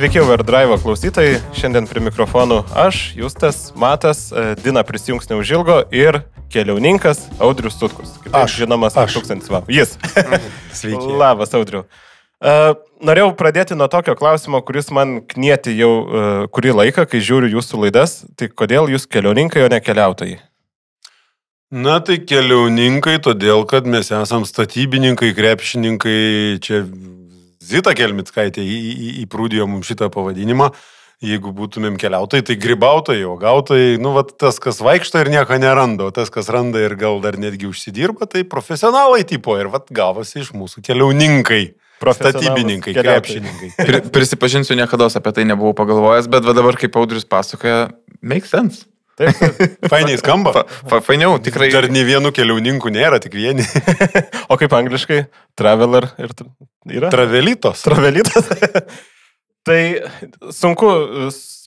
Sveiki, Overdrive klausytojai. Šiandien prie mikrofonų aš, Justas, Matas, e, Dina prisijungs neužilgo ir keliauninkas Audrius Sutkus. Kitaip Aš. žinomas Aš. tūkstantis va. Jis. Sveiki. Labas, Audriu. Uh, norėjau pradėti nuo tokio klausimo, kuris man knieti jau uh, kurį laiką, kai žiūriu jūsų laidas. Tai kodėl jūs keliauninkai, o ne keliautojai? Na tai keliauninkai, todėl kad mes esam statybininkai, krepšininkai, čia Zita Kelmitskaitė įprūdijo mums šitą pavadinimą. Jeigu būtumėm keliautojai, tai gribautojai, o gautojai, nu, vat, tas, kas vaikšto ir nieko neranda, o tas, kas randa ir gal dar netgi užsidirba, tai profesionalai tipo ir vat gavosi iš mūsų keliauninkai, statybininkai, krepšininkai. Pri, prisipažinsiu, niekada apie tai nebuvau pagalvojęs, bet va dabar, kaip Audrius pasakoja, make sense. Fainiai skamba. Fa, fa, fainiau, tikrai. Dar ne vienų keliauninkų nėra, tik vieni. O kaip angliškai? Traveler ir yra? Travelytos. Travelytas. tai sunku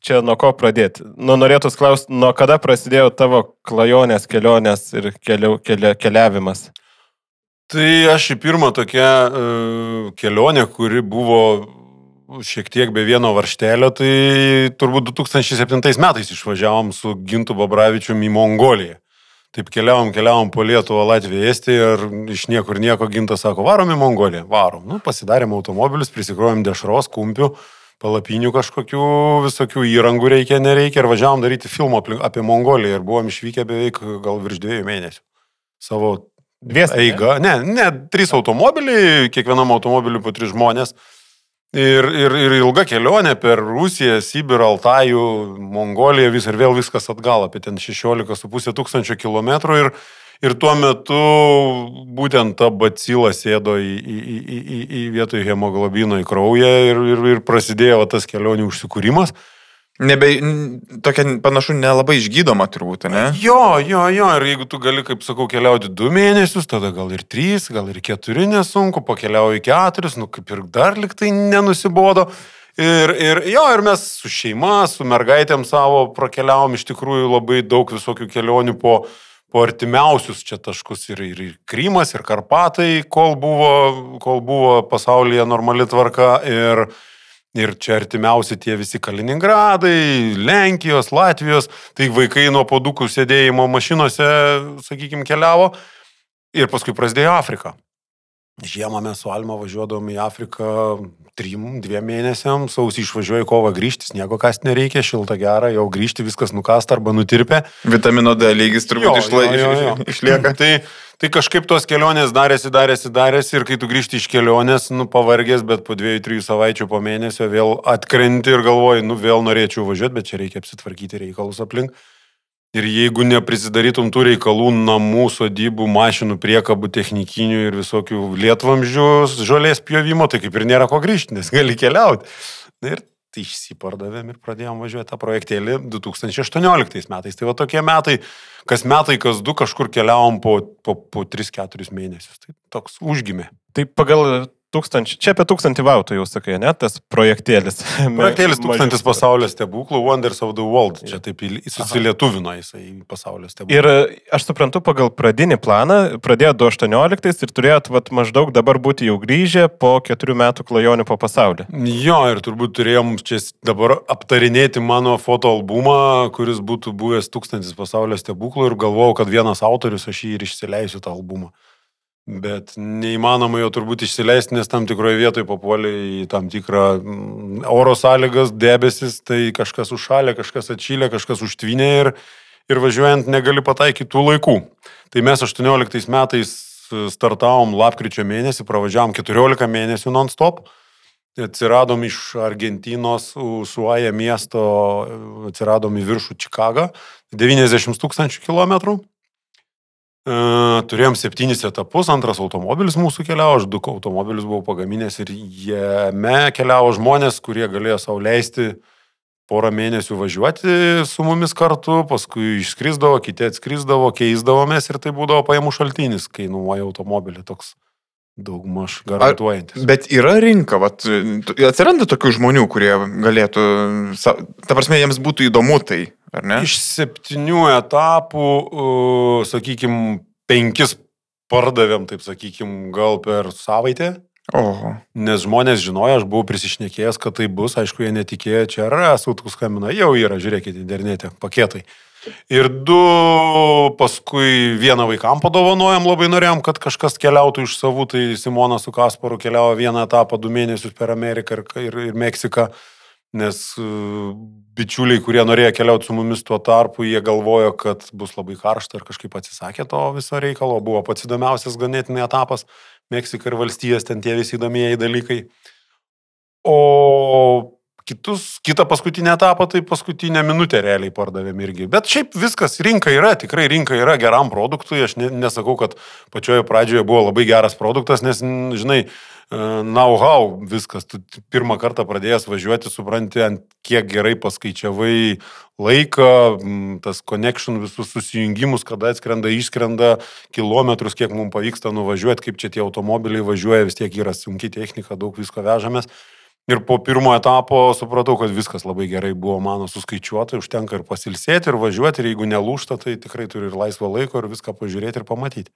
čia nuo ko pradėti. Nu, norėtus klausti, nuo kada prasidėjo tavo klajonės, kelionės ir keliau, kelia, keliavimas? Tai aš į pirmą tokią uh, kelionę, kuri buvo šiek tiek be vieno varštelio, tai turbūt 2007 metais išvažiavom su Gintu Babravičium į Mongoliją. Taip keliavom, keliavom po Lietuvą, Latviją, Estiją ir iš niekur nieko Gintas sako, varom į Mongoliją, varom. Nu, pasidarėm automobilius, prisikrovėm dešros, kumpių, palapinių kažkokių, visokių įrangų reikia, nereikia ir važiavom daryti filmą apie Mongoliją ir buvom išvykę beveik gal virš dviejų mėnesių. Savo Dviesi. ne? Eiga, ne, ne, trys automobiliai, kiekvienam automobiliu po tris žmonės. Ir, ir, ir ilga kelionė per Rusiją, Sibirą, Altajų, Mongoliją, vis ir vėl viskas atgal, apie ten 16,5 tūkstančio kilometrų. Ir, ir tuo metu būtent ta bacila sėdo į, į, į, į, į, vietoj hemoglobino į kraują ir, ir, ir prasidėjo tas kelionių užsikūrimas. Nebe, tokia panašu nelabai išgydoma turbūt, ne? Jo, jo, jo, ir jeigu tu gali, kaip sakau, keliauti du mėnesius, tada gal ir trys, gal ir keturi nesunku, pakeliauji keturis, nu kaip ir dar liktai nenusibodo. Ir, ir jo, ir mes su šeima, su mergaitėm savo prakeliavom iš tikrųjų labai daug visokių kelionių po, po artimiausius čia taškus ir, ir, ir Krymas, ir Karpatai, kol buvo, kol buvo pasaulyje normali tvarka. Ir, Ir čia artimiausi tie visi Kaliningradai, Lenkijos, Latvijos, tai vaikai nuo podukų sėdėjimo mašinose, sakykime, keliavo. Ir paskui prasidėjo Afrika. Žiemą mes su Alma važiuodavom į Afriką trim, dviem mėnesiam, sausį išvažiuoju kovą grįžti, sniego kasti nereikia, šilta gera, jau grįžti viskas nukasta arba nutirpė. Vitamino D lygis turbūt išla, jo, jo, jo. iš, išlieka. Tai, tai kažkaip tos kelionės darėsi, darėsi, darėsi ir kai tu grįžti iš kelionės, nu pavargęs, bet po dviejų, trijų savaičių po mėnesio vėl atkrenti ir galvoji, nu vėl norėčiau važiuoti, bet čia reikia apsitvarkyti reikalus aplink. Ir jeigu neprisidarytum tų reikalų namų, sodybų, mašinų, priekabų, technikinių ir visokių lietvamžių, žolės pjovimo, tai kaip ir nėra ko grįžti, nes gali keliauti. Ir tai išsipardavėm ir pradėjom važiuoti tą projektėlį 2018 metais. Tai va tokie metai, kas metai, kas du kažkur keliavom po, po, po 3-4 mėnesius. Tai toks užgimė. Tai pagal tūkstančių, čia apie tūkstantį vautų jau sakai, ne, tas projektėlis. Projektėlis tūkstantis pasaulio stebuklų, Wonders of the World. Čia taip susilietuvino jisai pasaulio stebuklų. Ir e, aš suprantu, pagal pradinį planą pradėjo 2018 ir turėjot vat, maždaug dabar būti jau grįžę po keturių metų klajonių po pasaulį. Jo, ir turbūt turėjom čia dabar aptarinėti mano fotoalbumą, kuris būtų buvęs tūkstantis pasaulio stebuklų ir galvojau, kad vienas autorius aš jį ir išsileisiu tą albumą. Bet neįmanoma jo turbūt išsileisti, nes tam tikroje vietoje papuolė į tam tikrą mm, oro sąlygas, debesis, tai kažkas užšalė, kažkas atšylė, kažkas užtvinė ir, ir važiuojant negali pataikyti tų laikų. Tai mes 18 metais startavom lapkričio mėnesį, pravažiavom 14 mėnesių non-stop. Atsiradom iš Argentinos, Usuaja miesto, atsiradom į viršų Čikagą, 90 tūkstančių kilometrų. E, Turėjom septynis etapus, antras automobilis mūsų keliavo, aš du automobilius buvau pagaminęs ir jame keliavo žmonės, kurie galėjo savo leisti porą mėnesių važiuoti su mumis kartu, paskui išskrisdavo, kiti atskrisdavo, keisdavomės ir tai būdavo pajamų šaltinis, kai nuomoja automobilį toks daugmaž garantuojantis. Bet yra rinka, vat, atsiranda tokių žmonių, kurie galėtų, ta prasme, jiems būtų įdomu tai, ar ne? Iš septynių etapų, sakykime, penkis pardavėm, taip sakykime, gal per savaitę. Oho. Nes žmonės žinojo, aš buvau prisišnekėjęs, kad tai bus, aišku, jie netikėjo, čia yra, sutkus kamina, jau yra, žiūrėkite internete, paketai. Ir du paskui vieną vaikam padovanojom, labai norėjom, kad kažkas keliautų iš savų, tai Simonas su Kasparu keliavo vieną etapą, du mėnesius per Ameriką ir, ir, ir Meksiką, nes uh, bičiuliai, kurie norėjo keliauti su mumis tuo tarpu, jie galvojo, kad bus labai karšta ir kažkaip atsisakė to viso reikalo, buvo pats įdomiausias ganėtinai etapas. Meksika ir valstijas, ten tie visi įdomieji dalykai. O kitus, kitą paskutinę etapą, tai paskutinę minutę realiai pardavėm irgi. Bet šiaip viskas, rinka yra, tikrai rinka yra geram produktui. Aš ne, nesakau, kad pačioje pradžioje buvo labai geras produktas, nes, žinai, know-how viskas. Tu pirmą kartą pradėjęs važiuoti, supranti, ant kiek gerai paskaičiavai laiką, tas connection, visus susijungimus, kada atskrenda, išskrenda, kilometrus, kiek mums pavyksta nuvažiuoti, kaip čia tie automobiliai važiuoja, vis tiek yra sunki technika, daug visko vežamės. Ir po pirmo etapo supratau, kad viskas labai gerai buvo mano suskaičiuota, užtenka ir pasilsėti, ir važiuoti, ir jeigu nelūšta, tai tikrai turi ir laisvo laiko, ir viską pažiūrėti ir pamatyti.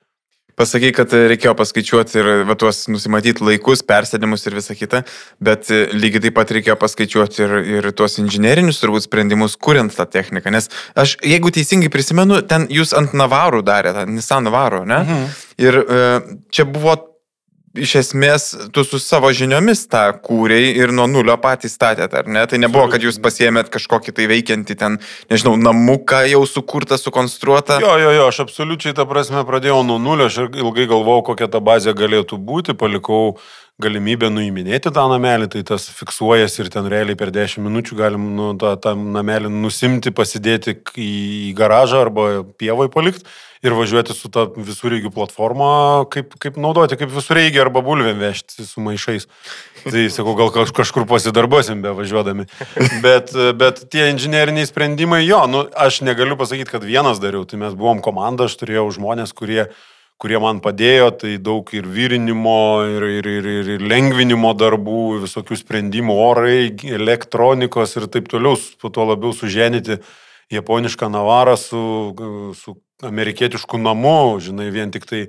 Pasakai, kad reikėjo paskaičiuoti ir va, tuos nusimatyti laikus, persėdimus ir visą kitą, bet lygiai taip pat reikėjo paskaičiuoti ir, ir tuos inžinierinius turbūt sprendimus, kuriant tą techniką. Nes aš, jeigu teisingai prisimenu, ten jūs ant Navarų darėte, Nissan Navarų, ne? Mhm. Ir e, čia buvo iš esmės tu su savo žiniomis tą kūrei ir nuo nulio patys statėt, ar ne? Tai nebuvo, kad jūs pasiemėt kažkokį tai veikiantį ten, nežinau, namuką jau sukurtą, sukonstruotą. Jo, jo, jo, aš absoliučiai tą prasme pradėjau nuo nulio, aš ilgai galvojau, kokia ta bazė galėtų būti, palikau galimybę nuiminėti tą namelį, tai tas fiksuojasi ir ten realiai per 10 minučių galim nu, tą, tą namelį nusimti, pasidėti į, garažą arba pievoj palikti ir važiuoti su ta visureigių platforma, kaip, kaip naudoti, kaip visureigiai arba bulvėm vežti su maišais. Tai sakau, gal kažkur pasidarbuosim be važiuodami. Bet, bet tie inžinieriniai sprendimai, jo, nu, aš negaliu pasakyti, kad vienas dariau, tai mes buvom komanda, aš turėjau žmonės, kurie kurie man padėjo, tai daug ir vyrinimo, ir, ir, ir, ir, ir lengvinimo darbų, visokių sprendimų, orai, elektronikos ir taip toliau, to labiau suženyti japonišką navarą su, su amerikietišku namu, žinai, vien tik tai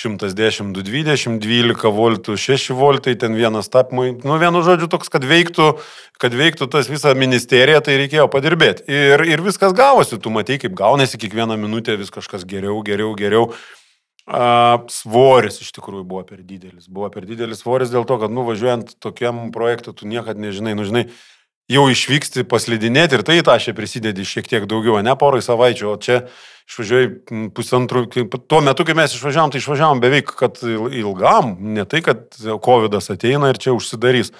110, 220, 12 voltų, 6 voltai, ten vienas tapmai, nu vienu žodžiu toks, kad veiktų, kad veiktų tas visa ministerija, tai reikėjo padirbėti. Ir, ir viskas gavosi, tu matai, kaip gaunasi kiekvieną minutę vis kažkas geriau, geriau, geriau. A, svoris iš tikrųjų buvo per didelis. Buvo per didelis svoris dėl to, kad nuvažiuojant tokiam projektui, tu niekad nežinai, nu žinai, jau išvyksti paslidinėti ir tai tą aš prisidedi šiek tiek daugiau, ne porai savaičių, o čia išvažiuoji pusantrų, tuo metu, kai mes išvažiavom, tai išvažiavom beveik, kad ilgam, ne tai, kad COVID ateina ir čia užsidarys.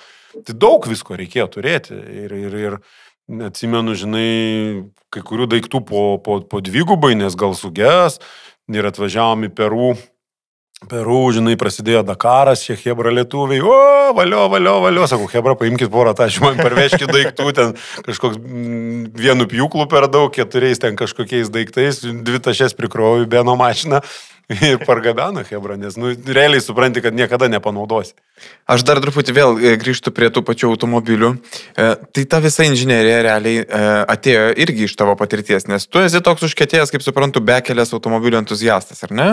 Tai daug visko reikėjo turėti ir, ir, ir atsimenu, žinai, kai kurių daiktų po, po, po dvigubai, nes gal sugės ir atvažiavom į Perų Peru, žinai, prasidėjo Dakaras, šie Hebra lietuviai, o, valio, valio, valio, sakau, Hebra, paimkite porą tašių, man parveškite daiktų, ten kažkoks mm, vienu pjūklu per daug, keturiais ten kažkokiais daiktais, dvi tašės prikrovė Beno mašiną ir pargabeno Hebra, nes, nu, realiai supranti, kad niekada nepanaudosi. Aš dar truputį vėl e, grįžtu prie tų pačių automobilių. E, tai ta visa inžinierija realiai e, atėjo irgi iš tavo patirties, nes tu esi toks užkėtėjęs, kaip suprantu, bekelės automobilių entuziastas, ar ne?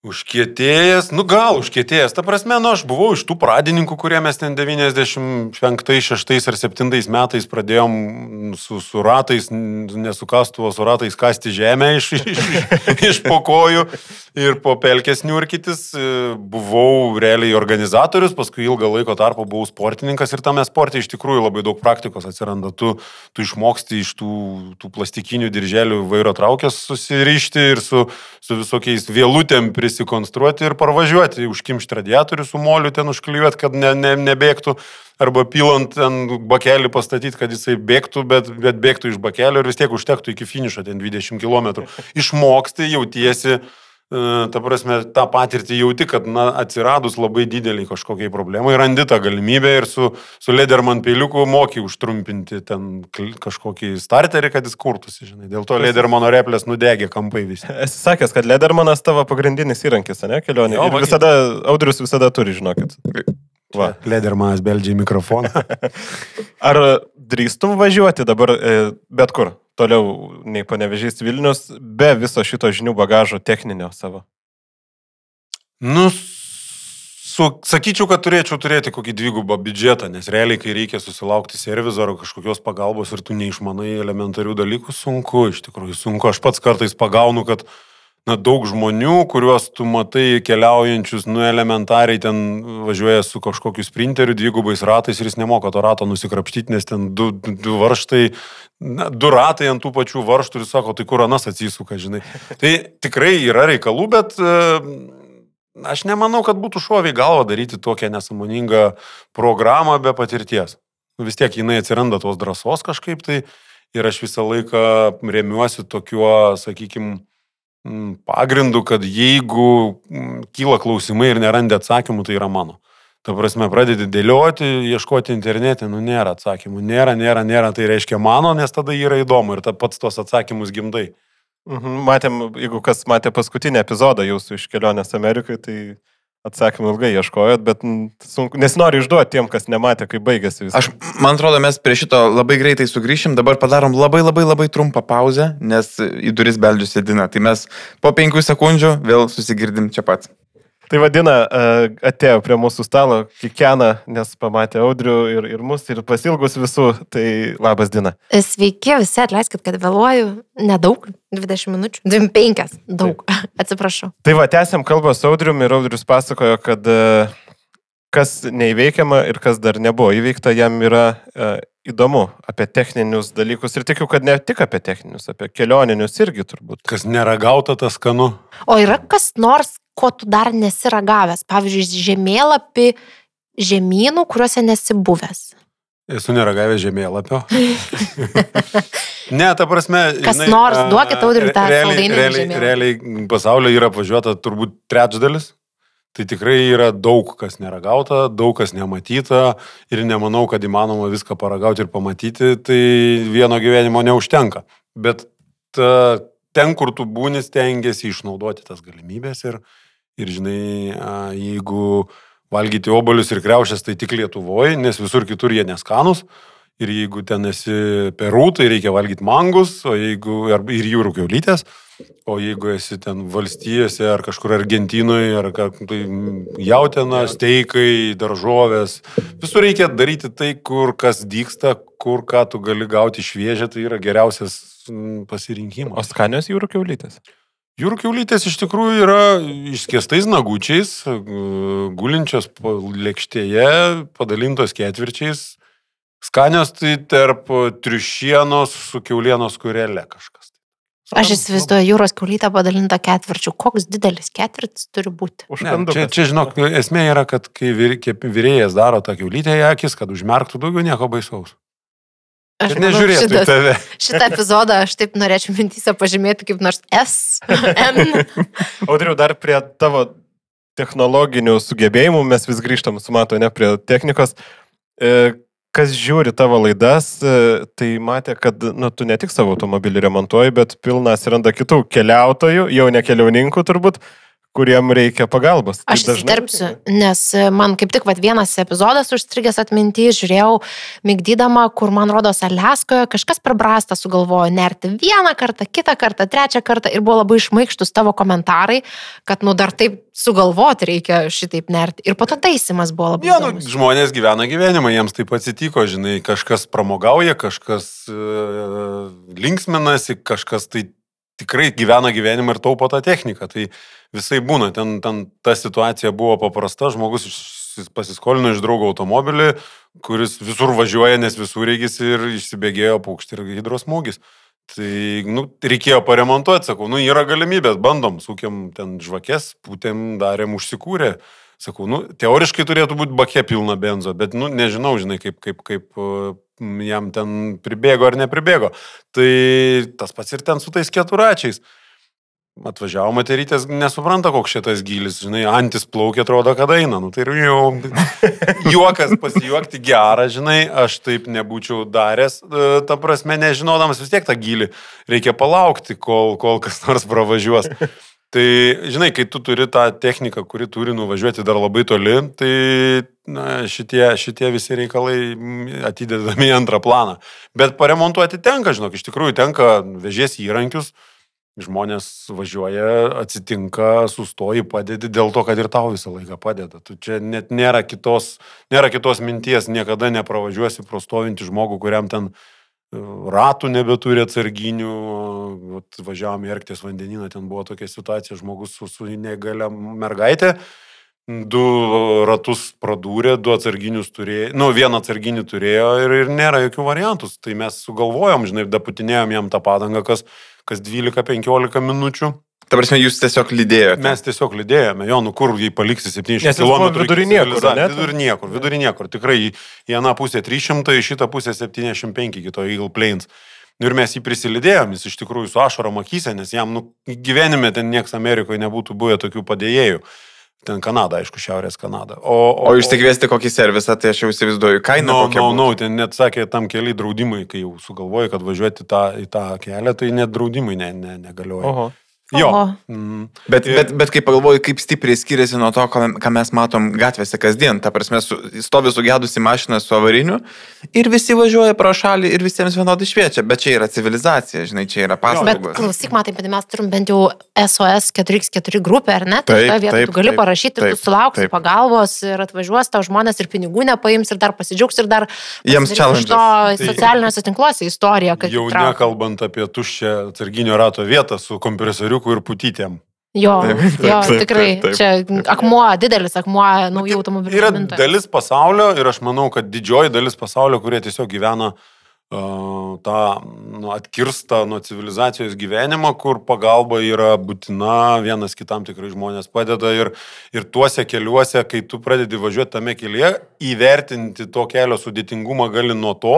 Užkietėjęs, nu gal užkietėjęs, ta prasme, nu aš buvau iš tų pradininkų, kurie mes ten 95, 6 ar 7 metais pradėjom su, su ratais, nesukastuvo su ratais kasti žemę iš, iš, iš, iš pokojų ir po pelkės niurkytis. Buvau realiai organizatorius, paskui ilgą laiko tarpą buvau sportininkas ir tame sporte iš tikrųjų labai daug praktikos atsiranda. Tu, tu išmoksti iš tų, tų plastikinių dirželių vairo traukės susirišti ir su, su visokiais vėlutėm prisimti prisikonstruoti ir parvažiuoti, užkimšti radiatorių su moliu ten užklijuoti, kad ne, ne, nebėgtų, arba pilant ten bakelį pastatyti, kad jisai bėgtų, bet, bet bėgtų iš bakelio ir vis tiek užtektų iki finišo ten 20 km. Išmoksti, jautiesi ta prasme, tą patirtį jauti, kad na, atsiradus labai dideliai kažkokiai problemai, randi tą galimybę ir su, su Lederman peiliuku moki užtrumpinti ten kažkokį starterį, kad jis kurtųsi, žinai. Dėl to Ledermano replės nudegė kampai visi. Esi sakęs, kad Ledermanas tavo pagrindinis įrankis, ne, kelionė. Jo, visada, Audrius visada turi, žinokit. Va. Ledermanas beldžia mikrofoną. Ar drįstum važiuoti dabar e, bet kur? Toliau nei panevežys Vilnius, be viso šito žinių bagažo techninio savo? Nu, Su, sakyčiau, kad turėčiau turėti kokį dvigubą biudžetą, nes realiai, kai reikia susilaukti servizo ar kažkokios pagalbos ir tu neišmanai elementarių dalykų, sunku, iš tikrųjų sunku. Aš pats kartais pagaunu, kad na, daug žmonių, kuriuos tu matai keliaujančius, nu elementariai ten važiuoja su kažkokiu sprinteriu, dvigubais ratais ir jis nemoka to rato nusikrapštyti, nes ten du, du varžtai, na, du ratai ant tų pačių varžtų ir sako, tai kur anas atsisuka, žinai. Tai tikrai yra reikalų, bet... Uh, Aš nemanau, kad būtų šoviai galva daryti tokią nesąmoningą programą be patirties. Vis tiek jinai atsiranda tos drąsos kažkaip tai ir aš visą laiką remiuosi tokiuo, sakykime, pagrindu, kad jeigu kyla klausimai ir nerandi atsakymų, tai yra mano. Ta prasme, pradedi dėlioti, ieškoti internete, nu nėra atsakymų, nėra, nėra, nėra, tai reiškia mano, nes tada yra įdomu ir ta pats tos atsakymus gimdai. Mhm, matėm, jeigu kas matė paskutinį epizodą jūsų iš kelionės Amerikai, tai atsakymų ilgai ieškojot, bet sunku, nesinori išduoti tiem, kas nematė, kaip baigėsi viskas. Aš, man atrodo, mes prie šito labai greitai sugrįšim, dabar padarom labai labai labai trumpą pauzę, nes į duris beldžius sėdina. Tai mes po penkių sekundžių vėl susigirdim čia pat. Tai vadina, e, atėjo prie mūsų stalo, kikena, nes pamatė audrių ir, ir mus, ir pasilgus visų. Tai labas diena. Sveiki, visi atleiskit, kad vėluoju. Nedaug, 20 minučių. 25, daug. Taip. Atsiprašau. Tai va, tęsiam kalbą su audriumi ir audrius pasakojo, kad e, kas neįveikiama ir kas dar nebuvo įveikta, jam yra e, įdomu apie techninius dalykus ir tikiu, kad ne tik apie techninius, apie kelioninius irgi turbūt. Kas neragauta, tas skanu. O yra kas nors, ko tu dar nesi ragavęs? Pavyzdžiui, žemėlapį žemynų, kuriuose nesi buvęs. Esu neragavęs žemėlapio. ne, ta prasme. Kas žinai, nors, duokit audriui tą realiai, realiai, realiai pasaulio yra apvažiuota turbūt trečdalis. Tai tikrai yra daug kas neragauta, daug kas nematyta ir nemanau, kad įmanoma viską paragauti ir pamatyti, tai vieno gyvenimo neužtenka. Bet ta, ten, kur tu būni, stengiasi išnaudoti tas galimybės ir, ir žinai, jeigu valgyti obolius ir kreušės, tai tik Lietuvoje, nes visur kitur jie neskanus. Ir jeigu ten esi Peru, tai reikia valgyti mangus, o jeigu ir jūrų keulytės. O jeigu esi ten valstijose ar kažkur Argentinoje, ar tai jautiena, steikai, daržovės, visur reikia daryti tai, kur kas dyksta, kur ką tu gali gauti šviežią, tai yra geriausias pasirinkimas. O skanios jūrų keulytės? Jūrų keulytės iš tikrųjų yra išskėstais nagučiais, gulinčios lėkštėje, padalintos ketvirčiais. Skanios tai tarp triušienos su keulienos kurelė kažkas. Aš įsivaizduoju jūros kiaulytę padalintą ketvirčių. Koks didelis ketvirtis turi būti? Ne, čia, čia, žinok, esmė yra, kad kai vyrėjas daro tą kiaulytę į akis, kad užmerktų daugiau nieko baisaus. Aš nežiūrėsiu šitas, tave. Šitą epizodą aš taip norėčiau mintyse pažymėti kaip nors S, M. Audriu, dar prie tavo technologinių sugebėjimų mes vis grįžtam su mato, ne prie technikos. E, kas žiūri tavo laidas, e, tai matė, kad nu, tu ne tik savo automobilį remontuoji, bet pilna atsiranda kitų keliautojų, jau ne keliauninkų turbūt, kuriem reikia pagalbos. Aš įsiterpsiu, nes e, man kaip tik vat, vienas epizodas užstrigęs atminty, žiūrėjau, mygdydama, kur man rodos Aleskoje kažkas per brastą sugalvojo nerti vieną kartą, kitą kartą, trečią kartą ir buvo labai išmaikštus tavo komentarai, kad nu dar taip sugalvoti reikia šitaip nerti. Ir po to taisimas buvo labai. Ja, nu, žmonės gyvena gyvenimą, jiems taip atsitiko, žinai, kažkas pramogauja, kažkas uh, linksminasi, kažkas tai tikrai gyvena gyvenimą ir taupo tą techniką. Tai visai būna, ten, ten ta situacija buvo paprasta, žmogus pasiskolino iš draugo automobilį, kuris visur važiuoja, nes visur reikės ir išsibėgėjo paukštį ir hidrosmūgis. Tai, nu, reikėjo paremontuoti, sakau, nu, yra galimybės, bandom, sūkiam ten žvakės, pūtėm, darėm, užsikūrė. Sakau, nu, teoriškai turėtų būti bakė pilna benzo, bet, nu, nežinau, žinai, kaip, kaip, kaip jam ten pribėgo ar nepribėgo. Tai tas pats ir ten su tais keturačiais. Atvažiavo materytės, nesupranta, koks šitas gilis, žinai, antis plaukia, atrodo, kad eina. Nu, tai jau juokas pasijuokti gerą, žinai, aš taip nebūčiau daręs, e, ta prasme, nežinodamas vis tiek tą gilį, reikia palaukti, kol, kol kas nors pravažiuos. Tai, žinai, kai tu turi tą techniką, kuri turi nuvažiuoti dar labai toli, tai na, šitie, šitie visi reikalai atidedami į antrą planą. Bet paremontuoti tenka, žinok, iš tikrųjų tenka vežės įrankius, Žmonės važiuoja, atsitinka, sustoji, padedi dėl to, kad ir tau visą laiką padeda. Tu čia net nėra kitos, nėra kitos minties, niekada nepravažiuosi pro stovintį žmogų, kuriam ten ratų nebeturi atsarginių. Vat važiavom į Erktės vandenyną, ten buvo tokia situacija, žmogus su, su negalia mergaitė du ratus pradūrė, du atsarginius turėjo, nu, vieną atsarginį turėjo ir, ir nėra jokių variantų. Tai mes sugalvojom, žinai, daputinėjom jam tą padangą, kas, kas 12-15 minučių. Ta prasme, jūs tiesiog lydėjote. Mes tiesiog lydėjome, jo, nu kur jį paliksi 700 Nes jis buvo km. vidury niekur, ne? Vidury niekur, vidury niekur. Tikrai į vieną pusę 300, į šitą pusę 75 kito Eagle Plains. Ir mes jį prisilidėjom, jis iš tikrųjų su ašarom akise, nes jam nu, gyvenime ten nieks Amerikoje nebūtų buvę tokių padėjėjų. Ten Kanada, aišku, Šiaurės Kanada. O, O išsikviesti kokį servisą, tai aš jau įsivaizduoju kainą. Na, kokia na, būtų. na, ten net sakė, tam keliai draudimai, kai jau sugalvoji, kad važiuoti tą, į tą kelią, tai net draudimai ne, ne, negalioja. Oho. Jo. Mm. Bet, Ir- bet, bet kai pagalvoju, kaip stipriai skiriasi nuo to, ką mes matom gatvėse kasdien, ta prasme, su, stovi sugedusi mašina su avariniu ir visi važiuoja pro šalį ir visiems vienodai šviečia, bet čia yra civilizacija, žinai, čia yra Bet paslaugos. klausyk, matai, bet mes turim bent jau SOS 4x4 grupę, ar ne? Tai toje vietoje tu gali taip, parašyti ir taip, tu sulauksi taip. pagalbos ir atvažiuos tau žmonės ir pinigų nepaims ir dar pasidžiaugs ir dar Jiems iš challenge'as. to Tai- socialiniuose tinkluose istorija, kad Jau traukia. nekalbant apie tuščią atsarginio rato vietą su kompresoriuku ir putytėm. Jo, Taip, taip, jo taip, tikrai. taip, taip. Čia akmuo, didelis akmuo naujų automobilių. Yra gamintojų. dalis pasaulio ir aš manau, kad didžioji dalis pasaulio, kurie tiesiog gyvena uh, tą nu, atkirstą nuo civilizacijos gyvenimą, kur pagalba yra būtina, vienas kitam tikrai žmonės padeda ir, ir tuose keliuose, kai tu pradedi važiuoti tame kelyje, įvertinti to kelio sudėtingumą gali nuo to,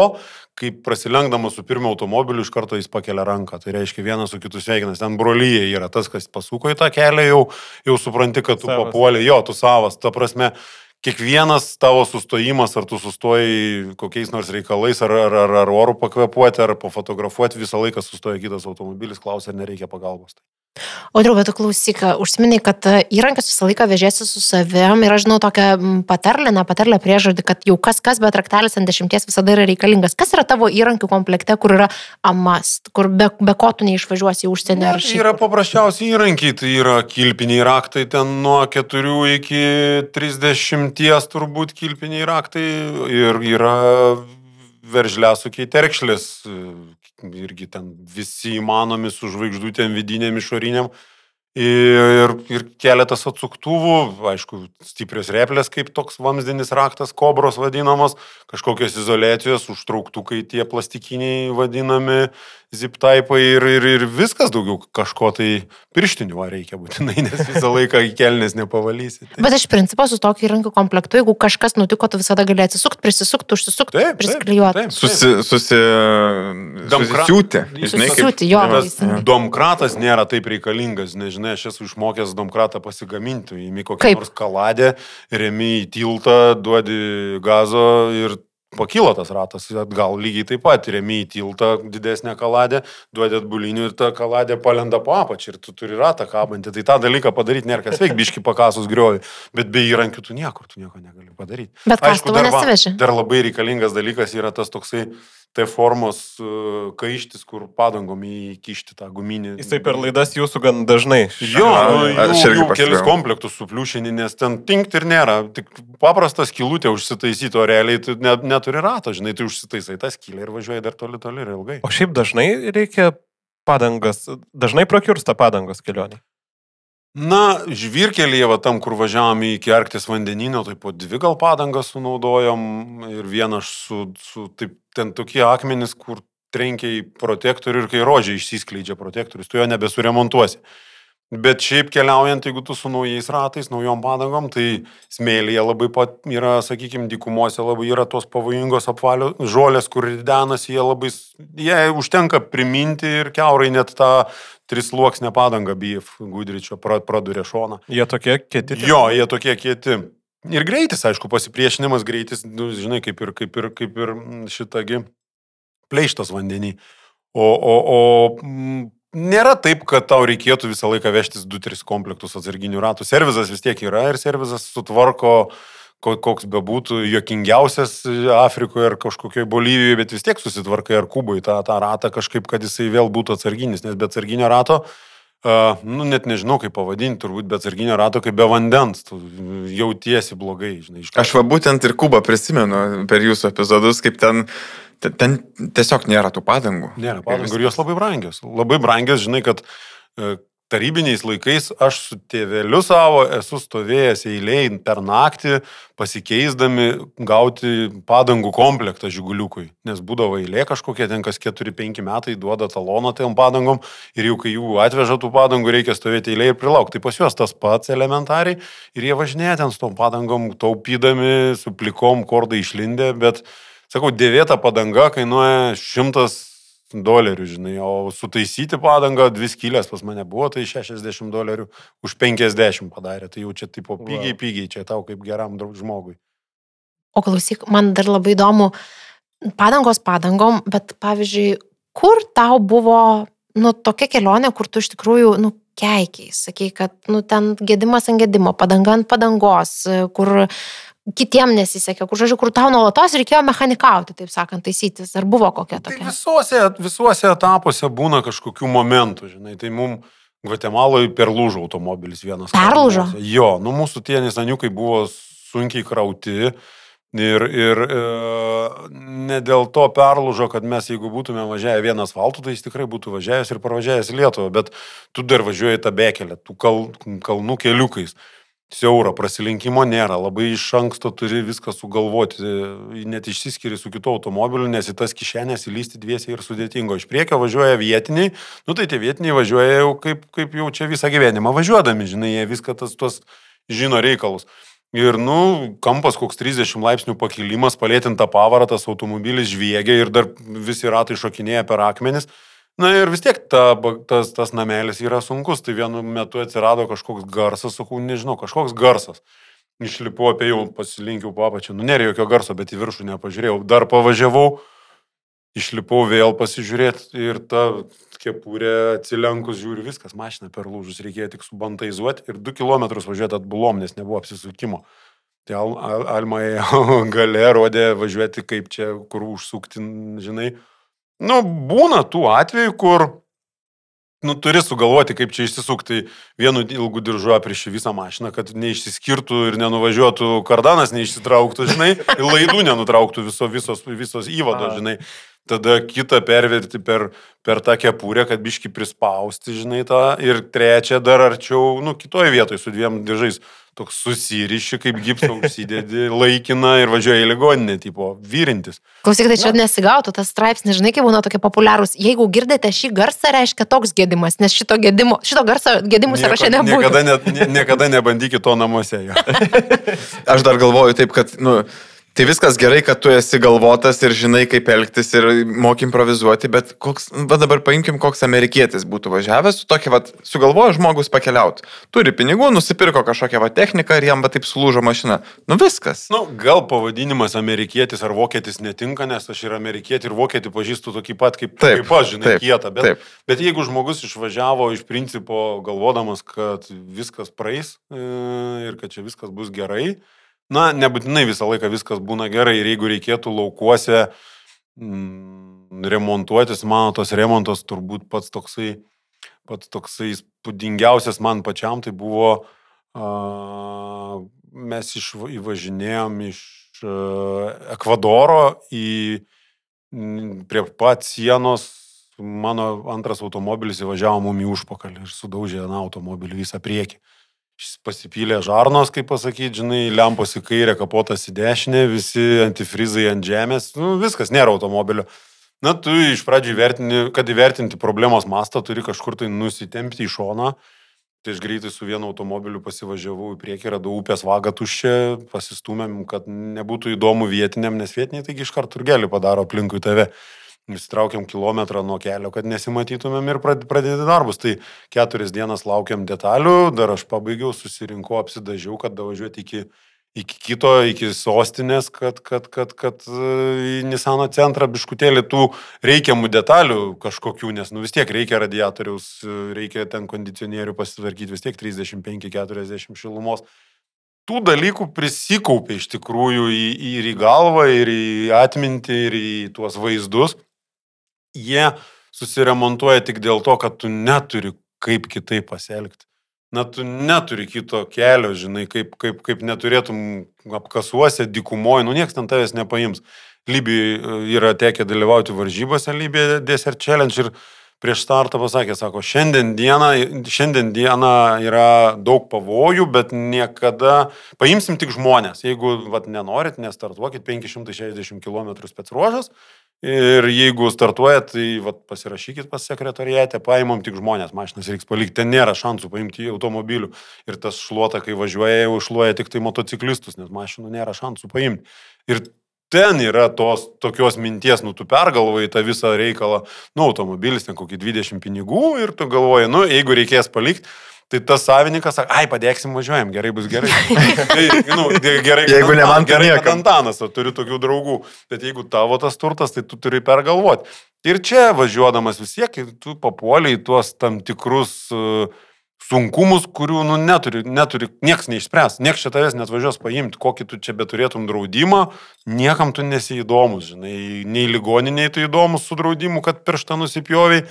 kai prasilenkdamas su pirmu automobiliu iš karto jis pakelia ranką. Tai reiškia vienas su kitu sveikinas. Ten brolyje yra tas, kas pasuko į tą kelią, jau, jau supranti, kad tu Savas. papuolė, jo, tu savas. Ta prasme, kiekvienas tavo sustojimas, ar tu sustoji kokiais nors reikalais, ar, ar, ar, ar orų pakvepuoti, ar pafotografuoti, visą laiką sustoja kitas automobilis, klausia, ar nereikia pagalbos. O draugai, bet tu klausyk, užsiminiai, kad e, įrankius visą laiką vežėsi su savim ir aš žinau tokią patarlę, ne patarlę priežodį, kad jau kas kas, bet raktelis ant dešimties visada yra reikalingas. Kas yra tavo įrankių komplekte, kur yra amas, kur be, be ko tu neišvažiuosi į užsienį ar tai šiaip? yra paprasčiausi įrankiai, tai yra kilpiniai raktai, ten nuo 4 iki 30 turbūt kilpiniai raktai ir yra veržliasukiai terkšlės, irgi ten visi įmanomi su žvaigždutėm vidinėm išoriniam. Ir, ir keletas atsuktuvų, aišku, stiprios replės, kaip toks vamzdinis raktas, kobros vadinamos, kažkokios izolacijos, užtrauktukai tie plastikiniai vadinami, ziptaipai ir, ir, ir viskas daugiau kažko tai pirštinių va reikia būtinai, nes visą laiką į kelnes nepavalysi. Tai. Bet iš principo su tokiu įrankių komplektu, jeigu kažkas nutiko, tu visada gali atsisukti, prisisukti, užsisukti, prisiklijuoti. Susi, susi, Domkra- susisiūti. Žinai, Susisiūti, jo, Tas domkratas nėra taip reikalingas, nežinai, aš esu išmokęs domkratą pasigaminti, įmi kokią nors kaladę, remi į tiltą, duodi gazo ir pakyla tas ratas, atgal lygiai taip pat, remi į tiltą didesnę kaladę, duodi atbulinių ir ta kaladė palenda po apačią ir tu turi ratą kabantį. Tai tą dalyką padaryti nėra kas veik, biški pakasus griovi, bet be įrankių tu niekur, tu nieko negali padaryti. Bet kastuvo dar, va, dar labai reikalingas dalykas yra tas toksai T formos uh, kaištis, kur padangom įkišti tą guminį. Jisai per laidas jūsų gan dažnai. Jo, nu, aš jų, irgi jų kelis komplektus supliušini, nes ten tinkt ir nėra. Tik paprastas kilutė užsitaisyti, o realiai tu net, neturi rato, žinai, tu užsitaisai tą skylę ir važiuoji dar toli, toli ir ilgai. O šiaip dažnai reikia padangas, dažnai prakiursta padangos kelionį. Na, žvirkelėje, va tam, kur važiavom iki Arktis vandenino, tai po dvi gal padangas sunaudojom ir vieną su, su taip, ten tokie akmenys, kur trenkia į protektorių ir kai rožiai išsiskleidžia protektorius, tu jo nebesuremontuosi. Bet šiaip keliaujant, jeigu tu su naujais ratais, naujom padangom, tai smėlyje labai pat yra, sakykime, dykumose labai yra tos pavojingos apvalio žolės, kur ridenasi, jie labai, jie užtenka priminti ir keurai net tą trisluoksnę padangą BF Gudričio pra- pradurė šoną. Jie tokie kieti. Jo, jie tokie kieti. Ir greitis, aišku, pasipriešinimas greitis, nu, žinai, kaip ir, kaip ir, kaip ir šitagi pleištas vandenį. O, o, o nėra taip, kad tau reikėtų visą laiką vežtis 2-3 komplektus atsarginių ratų. Servizas vis tiek yra ir servizas sutvarko ko- koks bebūtų juokingiausias Afrikoje ar kažkokioje Bolivijoje, bet vis tiek susitvarkai ar Kubai tą, tą ratą kažkaip, kad jisai vėl būtų atsarginis, nes be atsarginio rato, uh, nu net nežinau kaip pavadinti, turbūt be atsarginio rato kaip be vandens, tu jautiesi blogai, žinai, Aš va būtent ir Kubą prisimenu per jūsų epizodus, kaip ten, ten, tiesiog nėra tų padangų. Nėra padangų ir jos labai brangios. Labai brangios, žinai, kad e, tarybiniais laikais aš su tėveliu savo esu stovėjęs eiliai per naktį, pasikeisdami gauti padangų komplektą žiguliukui. Nes būdavo eilė kažkokia, ten kas 4-5 metai duoda taloną tam padangom ir jau kai jų atveža tų padangų, reikia stovėti eilė ir prilaukti. Tai pas juos tas pats elementariai ir jie važinėja ten su tom padangom, taupydami, su plikom kordai išlindę, bet sakau, dėvėta padanga kainuoja 100 dolerių, žinai, o sutaisyti padangą, dvi skylės pas mane buvo, tai 60 dolerių už 50 padarė, tai jau čia tipo pigiai, pigiai, čia tau kaip geram žmogui. O klausyk, man dar labai įdomu, padangos padangom, bet pavyzdžiui, kur tau buvo, nu, tokia kelionė, kur tu iš tikrųjų, nu, keikiai, sakai, kad, nu, ten gedimas ant gedimo, padanga ant padangos, kur kitiem nesisekė, kur, žodžiu, kur tau nuolatos reikėjo mechanikauti, taip sakant, taisytis. Ar buvo kokia Tai tokia? visuose, visuose etapuose būna kažkokių momentų, žinai, tai mums Gvatemaloje perlūžo automobilis vienas. Perlūžo? kartuose. Jo, nu mūsų tie nesaniukai buvo sunkiai krauti. Ir, ir e, ne dėl to perlūžo, kad mes jeigu būtume važiavę vieną asfaltų, tai jis tikrai būtų važiavęs ir pravažiavęs Lietuvą, bet tu dar važiuoji tą bekelę, tų kal, kalnų keliukais. Siauro prasilinkimo nėra, labai iš anksto turi viską sugalvoti, net išsiskiri su kitu automobiliu, nes į tas kišenės įlysti dviesiai ir sudėtingo. Iš priekio važiuoja vietiniai, nu tai tie vietiniai važiuoja jau kaip, kaip jau čia visą gyvenimą važiuodami, žinai, jie viską tas tuos žino reikalus. Ir, nu, kampas koks 30 laipsnių pakilimas, palėtinta pavarą, tas automobilis žviegia ir dar visi ratai šokinėja per akmenis. Na ir vis tiek ta, tas, tas namelis yra sunkus, tai vienu metu atsirado kažkoks garsas, sakau, nežinau, kažkoks garsas. Išlipau apie jau, pasilinkiau papačią, nu nėra jokio garso, bet į viršų nepažiūrėjau. Dar pavažiavau, išlipau vėl pasižiūrėti ir ta kepurė atsilenkus žiūriu, viskas, mašina per lūžus, reikėjo tik subantaizuoti ir 2 km važiuoti atbulom, nes nebuvo apsisukimo. Tai Al, Al, Alma ėjo gale, rodė važiuoti kaip čia, kur užsukti, žinai. Nu, būna tų atvejų, kur, nu, turi sugalvoti, kaip čia išsisukti vienu ilgu diržu apriši visą mašiną, kad neišsiskirtų ir nenuvažiuotų kardanas, neišsitrauktų, žinai, ir laidų nenutrauktų viso, visos, visos įvado, A. žinai. Tada kitą perverti per, per tą kepurę, kad biški prispausti, žinai, tą. Ir trečią dar arčiau, nu, kitoje vietoje su dviem diržais. Toks susiriši, kaip gipsą užsidedi, laikina ir važiuoja į ligoninę, tipo, vyrintis. Klausyk, tai čia nesigautų tas straipsnis, žinai, kaip būna tokie populiarūs. Jeigu girdite šį garsą, reiškia toks gedimas, nes šito, gedimo, šito garso gedimų sąraše nebuvo. Niekada, ne, nie- niekada nebandykit to namuose. Jo. Aš dar galvoju taip, kad, nu, tai viskas gerai, kad tu esi galvotas ir žinai, kaip elgtis ir moki improvizuoti, bet koks, va dabar paimkim, koks amerikietis būtų važiavęs su tokia, va, sugalvojo žmogus pakeliauti. Turi pinigų, nusipirko kažkokią va techniką ir jam va taip sulūžo mašina. Nu viskas. Nu, gal pavadinimas amerikietis ar vokietis netinka, nes aš ir amerikietį, ir vokietį pažįstu tokį pat kaip, Taip, kaip aš, žinai, taip, kietą. Bet, taip. bet jeigu žmogus išvažiavo iš principo galvodamas, kad viskas praeis e, ir kad čia viskas bus gerai, na, nebūtinai visą laiką viskas būna gerai. Ir jeigu reikėtų laukuose mm, remontuotis, mano tos remontos turbūt pats toksai, pats toksai įspūdingiausias man pačiam, tai buvo, a, mes iš, įvažinėjom iš a, Ekvadoro į, mm, prie pat sienos, mano antras automobilis įvažiavo mum į užpakalį ir sudaužė na, automobilį visą priekį. Šis pasipylė žarnos, kaip pasakyti, žinai, lempos į kairę, kapotas į dešinę, visi antifrizai ant žemės, nu, viskas, nėra automobilio. Na, tu iš pradžių įvertini, kad įvertinti problemos mastą, turi kažkur tai nusitempti į šoną. Tai aš greitai su vienu automobiliu pasivažiavau į priekį, radau upės vagą tuščią, pasistumėm, kad nebūtų įdomu vietiniam, nes vietiniai taigi iš karto turgelį padaro aplinkui tave. Įsitraukiam kilometrą nuo kelio, kad nesimatytumėm ir prad- pradėti darbus. Tai keturias dienas laukiam detalių, dar aš pabaigiau, susirinkau, apsidažiau, kad davažiuoti iki, iki kito, iki sostinės, kad, kad, kad, kad e, į Nisano centrą biškutėlį tų reikiamų detalių kažkokių, nes nu, vis tiek reikia radiatoriaus, e, reikia ten kondicionierių pasitvarkyti, vis tiek 35-40 šilumos. tų dalykų prisikaupia iš tikrųjų į, ir į galvą, ir į atmintį, ir į tuos vaizdus. Jie susiremontuoja tik dėl to, kad tu neturi kaip kitaip pasielgti. Na, tu neturi kito kelio, žinai, kaip, kaip, kaip neturėtum apkasuose, dikumoje, nu niekas ten tavęs nepaims. Libijai yra tekę dalyvauti varžybose Libija Desert Challenge ir prieš startą pasakė, sako, šiandien diena, šiandien diena yra daug pavojų, bet niekada, paimsim tik žmonės, jeigu vat, nenorit, nestartuokit 560 km specruožas ir jeigu startuojat, tai vat, pasirašykit pas sekretariatę, paimam tik žmonės, mašinas reiks palikti, ten nėra šansų paimti automobilių ir tas šluota, kai važiuoja, jau išluoja tik tai motociklistus, nes mašinų nėra šansų paimti. Ir ten yra tos tokios minties, nu tu pergalvoji tą visą reikalą, nu automobilis ten kokį 20 pinigų ir tu galvoji, nu jeigu reikės palikti, tai tas savininkas sako, ai padėksim, važiuojam, gerai bus gerai. tai, nu, gerai, Jeigu ne man, tai gerai, kad Antanas, o turiu tokių draugų, bet jeigu tavo tas turtas, tai tu turi pergalvoti. Ir čia važiuodamas vis tiek, tu papuoliai tuos tam tikrus uh, sunkumus, kurių nu, neturi, neturi, nieks neišspręs, nieks čia tavęs net važiuos paimti, kokį tu čia beturėtum draudimą, niekam tu nesi įdomus, žinai, nei ligoniniai tu įdomus su draudimu, kad pirštą nusipjoviai,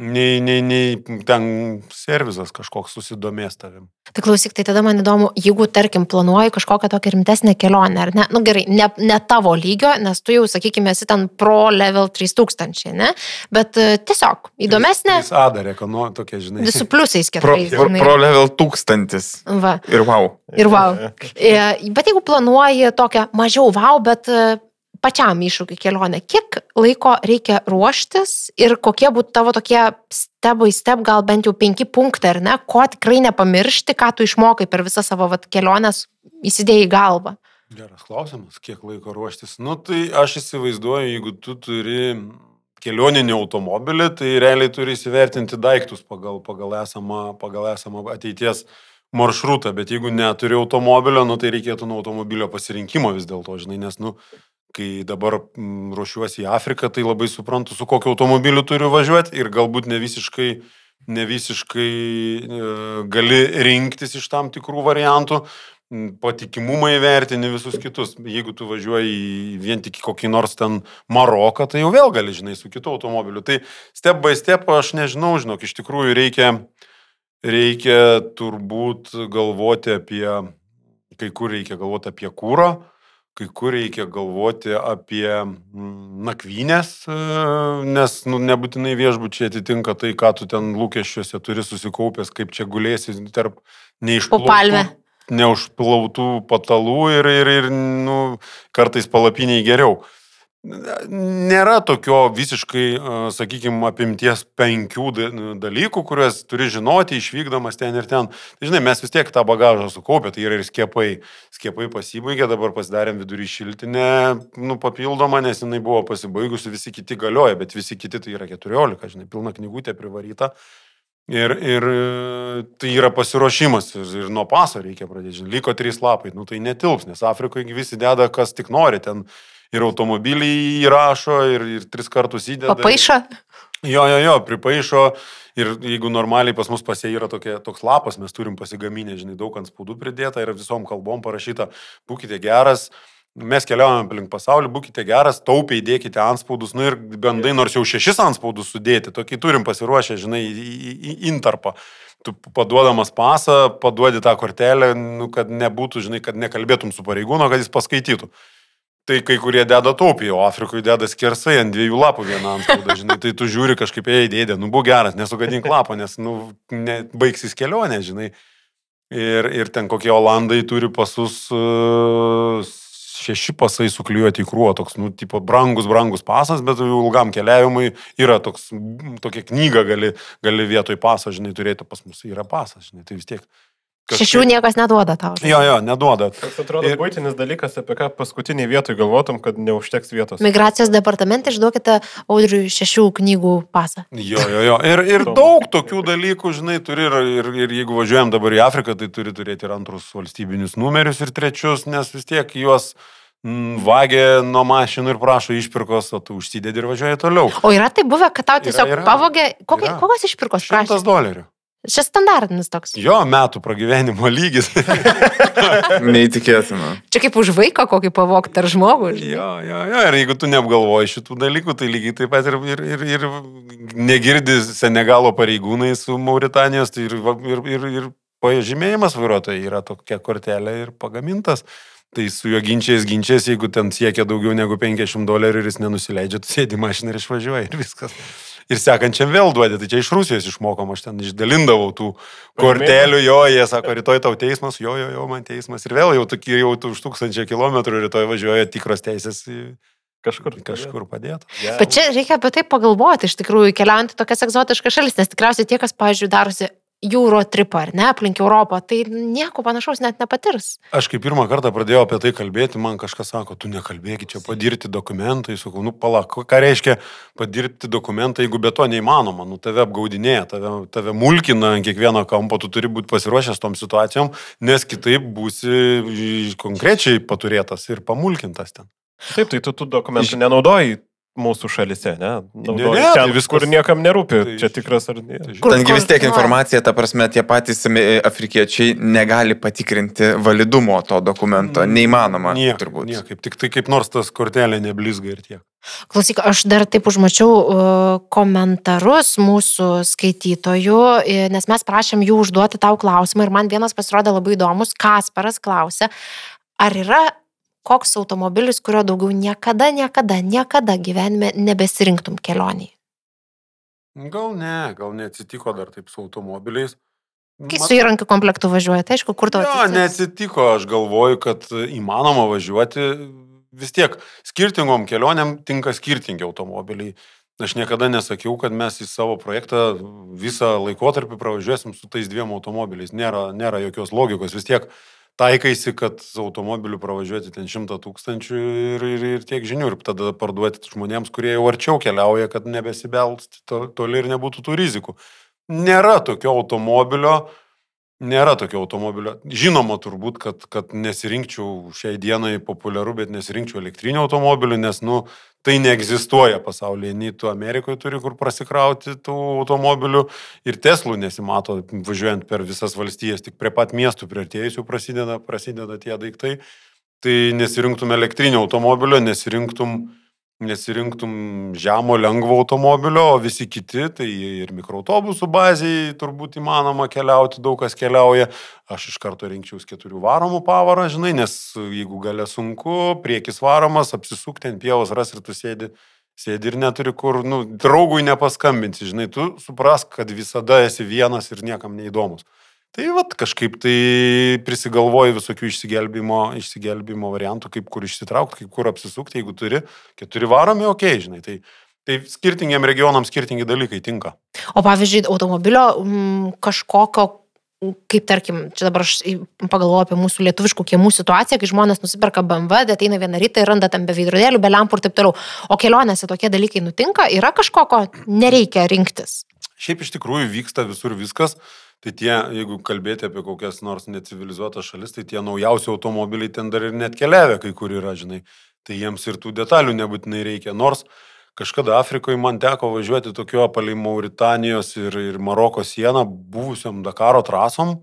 nei, nei, nei ten servizas kažkoks susidomės tavim. Tai klausyk, tai tada man įdomu, jeigu, tarkim, planuoji kažkokią tokią rimtesnę kelionę, ar ne, nu gerai, ne, ne tavo lygio, nes tu jau, sakykime, esi ten pro level 3000, ne, bet e, tiesiog įdomesnė, Jis A dar ekono, tokia, žinai. visų pliusais keturiais. pro, pro level tūkstantis. Va. Ir wow. Ir wow. E, Bet jeigu planuoji tokią mažiau wow, bet e, pačiam iššūkį kelionę, kiek laiko reikia ruoštis ir kokie būtų tavo tokie step by step, gal bent jau penki punktai, ar ne, ko tikrai nepamiršti, ką tu išmokai per visą savo vat, keliones įsidėjai į galvą. Geras klausimas, kiek laiko ruoštis. Nu, tai aš įsivaizduoju, jeigu tu turi kelioninį automobilį, tai realiai turi įsivertinti daiktus pagal, pagal, esamą, pagal esamą ateities maršrutą, bet jeigu neturi automobilio, nu, tai reikėtų nuo automobilio pasirinkimo vis dėlto, žinai, nes, nu, kai dabar mm, ruošiuosi į Afriką, tai labai suprantu, su kokiu automobiliu turiu važiuoti ir galbūt ne visiškai, ne visiškai e, gali rinktis iš tam tikrų variantų, m, patikimumą įvertini visus kitus. Jeigu tu važiuoji vien tik kokį nors ten Maroką, tai jau vėl gali, žinai, su kitu automobiliu. Tai step by step aš nežinau, žinok, iš tikrųjų reikia, reikia turbūt galvoti apie, kai kur reikia galvoti apie kūrą, kai kur reikia galvoti apie mm, nakvynės, e, nes nu, nebūtinai viešbučiai atitinka tai, ką tu ten lūkesčiuose turi susikaupęs, kaip čia gulėsi tarp neišplautų, neužplautų patalų ir, ir, ir nu, kartais palapiniai geriau. Nėra tokio visiškai, sakykime, apimties penkių da- dalykų, kuriuos turi žinoti išvykdamas ten ir ten. Tai, žinai, mes vis tiek tą bagažą sukaupę, tai yra ir skiepai. Skiepai pasibaigė, dabar pasidarėm vidurį šiltinę, nu, papildomą, nes jinai buvo pasibaigusi, visi kiti galioja, bet visi kiti tai yra 14, žinai, pilna knygutė privaryta. Ir, ir e, tai yra pasiruošimas ir, ir nuo paso reikia pradėti. Žinai, liko trys lapai, nu tai netilps, nes Afrikoje visi deda, kas tik nori. Ten ir automobilį įrašo, ir, ir tris kartus įdeda. Papaišo. Jo, jo, jo, pripaišo. Ir jeigu normaliai pas mus pasie yra tokia, toks lapas, mes turim pasigaminę, žinai, daug ant spaudų pridėta ir visom kalbom parašyta, būkite geras, mes keliaujame aplink pasaulį, būkite geras, taupiai dėkite anspaudus, nu ir bendai nors jau šešis anspaudus sudėti, tokį turim pasiruošę, žinai, intarpą. Tu paduodamas pasą, paduodi tą kortelę, nu, kad nebūtų, žinai, kad nekalbėtum su pareigūno, kad jis paskaitytų. Tai kai kurie deda taupiai, o Afrikoje deda skersai ant dviejų lapų vieną antspaudą, žinai, tai tu žiūri kažkaip, ei, dėdė, nu būk geras, nesugadink lapą, nes, nu, ne, baigsis kelionė, žinai. Ir, ir ten kokie Olandai turi pasus, uh, šeši pasai suklijuoti į krūvą, toks, nu, tipo, brangus, brangus pasas, bet ilgam keliavimui yra toks, tokia knyga gali, gali vietoj paso, žinai, turėti pas mus, yra pasas, žinai, tai vis tiek. Šešių niekas neduoda tau. žinai. Jo, jo, neduoda. Tas atrodo Ir- būtinis dalykas, apie ką paskutiniai vietoj galvotum, kad neužteks vietos. Migracijos departamente išduokite audriui šešių knygų pasą. Jo, jo, jo. Ir, ir daug tokių dalykų, žinai, turi ir, ir, ir jeigu važiuojam dabar į Afriką, tai turi turėti ir antrus valstybinius numerius ir trečius, nes vis tiek juos mm, vagė nuo mašinų ir prašo išpirkos, o tu užsidedi ir važiuoji toliau. O yra tai buvę, kad tau tiesiog yra. pavogė, kokie, Yra. kokios išpirkos prašė? Šimtas dolerių. Čia standartinis toks. Jo, metų pragyvenimo lygis. Neįtikėtina. Čia kaip už vaiką kokį pavogti ar žmogų. žinai. jo, jo, jo, ir jeigu tu neapgalvoji šitų dalykų, tai lygiai taip pat ir, ir, ir, ir negirdi Senegalo pareigūnai su Mauritanijos, tai ir, ir, ir, ir pažymėjimas vairuotojai yra tokia kortelė ir pagamintas. Tai su juo ginčiais ginčiais, jeigu ten siekia daugiau negu 50 dolerių ir jis nenusileidžia, tu sėdi mašiną ir išvažiuoji ir viskas. Ir sekančiam vėl duodi, tai čia iš Rusijos išmokom, aš ten išdalindavau tų kortelių, jo, jie sako, rytoj tau teismas, jo, jo, jo, man teismas. Ir vėl jau tokie jau tu už tūkstančią kilometrų rytoj važiuoja tikros teisės į- Kažkur. kažkur padėta. Ja. Bet čia reikia apie tai pagalvoti, iš tikrųjų, keliaujant į tokias egzotiškas šalis, nes tikriausiai tie, kas, pavyzdžiui, darosi jūro tripą ar ne, aplink Europą, tai nieko panašaus net nepatirs. Aš kai pirmą kartą pradėjau apie tai kalbėti, man kažkas sako, tu nekalbėki čia padirti dokumentai, sakau, nu palauk, ką reiškia padirti dokumentai, jeigu be to neįmanoma, nu tave apgaudinėja, tave, tave mulkina ant kiekvieno kampo, tu turi būti pasiruošęs tom situacijom, nes kitaip būsi konkrečiai paturėtas ir pamulkintas ten. Taip, tai tu tų dokumentų nenaudoji mūsų šalise, ne? Naudoji ne, ten, tai viskas, viskas- kur niekam nerūpi, tai- čia tikras ar ne. Tai, Kur- Tengi vis tiek informacija, ta prasme, tie patys e, afrikiečiai negali patikrinti validumo to dokumento. Neįmanoma, Niek, turbūt. Niekaip, tik tai kaip nors tas kortelė neblizga ir tiek. Klausyk, aš dar taip užmačiau uh, komentarus mūsų skaitytojų, i- nes mes prašėm jų užduoti tau klausimą ir man vienas pasirodė labai įdomus. Kasparas klausė, ar yra koks automobilis, kurio daugiau niekada, niekada, niekada gyvenime nebesirinktum kelioniai. Gal ne, gal neatsitiko dar taip su automobiliais. Kai su įrankiu komplektu važiuoji, tai aišku, kur tau Jo, atsitiks? neatsitiko, aš galvoju, kad įmanoma važiuoti vis tiek skirtingom kelionėm tinka skirtingi automobiliai. Aš niekada nesakiau, kad mes į savo projektą visą laikotarpį pravažiuosim su tais dviem automobiliais. Nėra, nėra jokios logikos. Vis tiek taikaisi, kad su automobiliu pravažiuoti ten šimtą tūkstančių ir, ir, ir tiek žinių. Ir tada parduoti žmonėms, kurie jau arčiau keliauja, kad nebesibelst to, toli ir nebūtų tų rizikų. Nėra tokio automobilio, Nėra tokio automobilio. Žinoma, turbūt, kad, kad nesirinkčiau šiai dienai populiaru, bet nesirinkčiau elektrinio automobilio, nes, nu, tai neegzistuoja pasaulyje. Nei tu Amerikoje turi kur prasikrauti tų automobilių ir Teslų nesimato važiuojant per visas valstijas, tik prie pat miestų prieartėjusių prasideda, prasideda tie daiktai. Tai nesirinktum elektrinio automobilio, nesirinktum nesirinktum žemo lengvo automobilio, o visi kiti, tai ir mikroautobusų bazėje turbūt įmanoma keliauti, daug kas keliauja. Aš iš karto rinkčiaus keturių varomų pavarą, žinai, nes jeigu galia sunku, priekis varomas, apsisukti ant pievos ras ir tu sėdi, sėdi ir neturi kur, nu, draugui nepaskambinsi, žinai, tu suprask, kad visada esi vienas ir niekam neįdomus. Tai vad kažkaip tai prisigalvoji visokių išsigelbimo, išsigelbimo variantų, kaip kur išsitraukti, kaip kur apsisukti, jeigu turi keturi varomi, ok, žinai. Tai, tai skirtingiam regionam skirtingi dalykai tinka. O pavyzdžiui, automobilio mm, kažkokio, kaip tarkim, čia dabar aš pagalvoju apie mūsų lietuviškų kiemų situaciją, kai žmonės nusiperka BMW, ateina vieną rytą ir randa tam be veidrodėlių, be lempų ir taip toliau. O kelionėse tokie dalykai nutinka, yra kažkoko, nereikia rinktis. Šiaip iš tikrųjų vyksta visur viskas. Tai tie, jeigu kalbėti apie kokias nors necivilizuotas šalis, tai tie naujausi automobiliai ten dar ir net keliavę kai kur yra, žinai. Tai jiems ir tų detalių nebūtinai reikia. Nors kažkada Afrikoje man teko važiuoti tokio palei Mauritanijos ir, ir Maroko sieną buvusiam Dakaro trasom.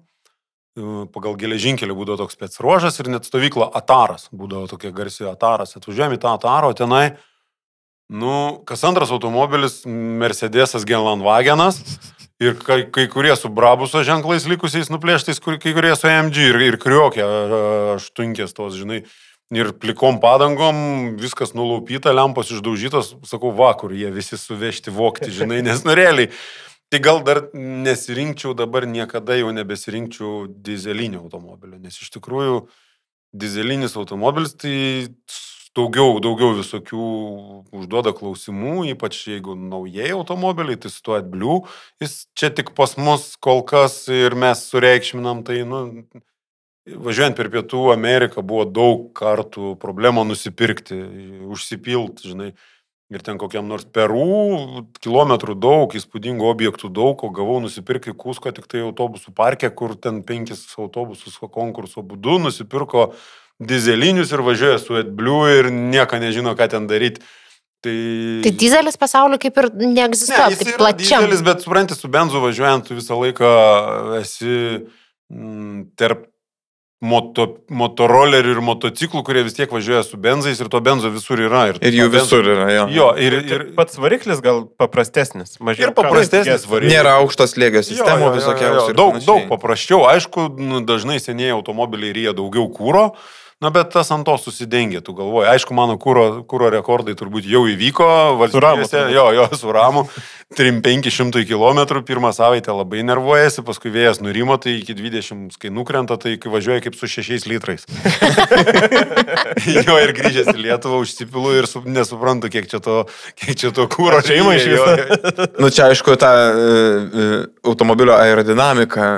E, Pagal geležinkelį būdavo toks spets ruožas ir net stovykla Ataras. Būdavo tokia garsi Ataras. Atvažiuojame į tą Atarą, o tenai Nu, kas antras automobilis Mercedesas Gelanvagenas ir kai, kai kurie su Brabuso ženklais likusiais nuplėštais, kai kurie su AMG ir, ir kriokė aštunkės tos, žinai, ir plikom padangom, viskas nulaupyta, lempos išdaužytos, sakau, vakur jie visi suvežti vokti, žinai, nes norėliai. Tai gal dar nesirinkčiau dabar niekada jau nebesirinkčiau dizelinio automobilio, nes iš tikrųjų dizelinis automobilis tai daugiau, daugiau visokių užduoda klausimų, ypač jeigu naujieji automobiliai, tai su tuo atbliu, jis čia tik pas mus kol kas ir mes sureikšminam, tai, nu, važiuojant per Pietų Ameriką buvo daug kartų problema nusipirkti, užsipilt, žinai. Ir ten kokiam nors Peru, kilometrų daug, įspūdingų objektų daug, o gavau nusipirkti Kusko tik tai autobusų parke, kur ten penkis autobusus konkurso būdu nusipirko dizelinius ir važiuoja su AdBlue ir nieko nežino, ką ten daryti. Tai, Tai dizelis pasaulyje kaip ir ne, neegzistuoja, jis taip yra plačiam. didelis, bet supranti, su benzu važiuojant, tu visą laiką esi mm, tarp moto, motorolerių ir motociklų, kurie vis tiek važiuoja su benzais ir to benzo visur yra. Ir jų to benzo- visur yra, jo. Jo, ir, Ir, ir, ir pats variklis gal paprastesnis, mažiau. Ir paprastesnis variklis. Nėra aukštos lėgio sistemų visokiausių. ir Daug, panašiai. daug paprasčiau. Aišku, nu, dažnai senieji automobiliai ryja daugiau kūro, na bet tas ant to susidengia, tu galvoji. Aišku, mano kūro, kūro rekordai turbūt jau įvyko. Ramu valstybėse. Jo, jo, su ramu. 3-500 km pirmą savaitę labai nervuojasi, paskui vėjas nurimo, tai iki 20, kai nukrenta, tai kai važiuoja kaip su 6 litrais. jo ir grįžęs į Lietuvą užsipilu ir su, nesuprantu, kiek čia to, kiek čia to kūro Ar čia ima iš jo. Nu, čia aišku, ta uh, automobilio aerodinamika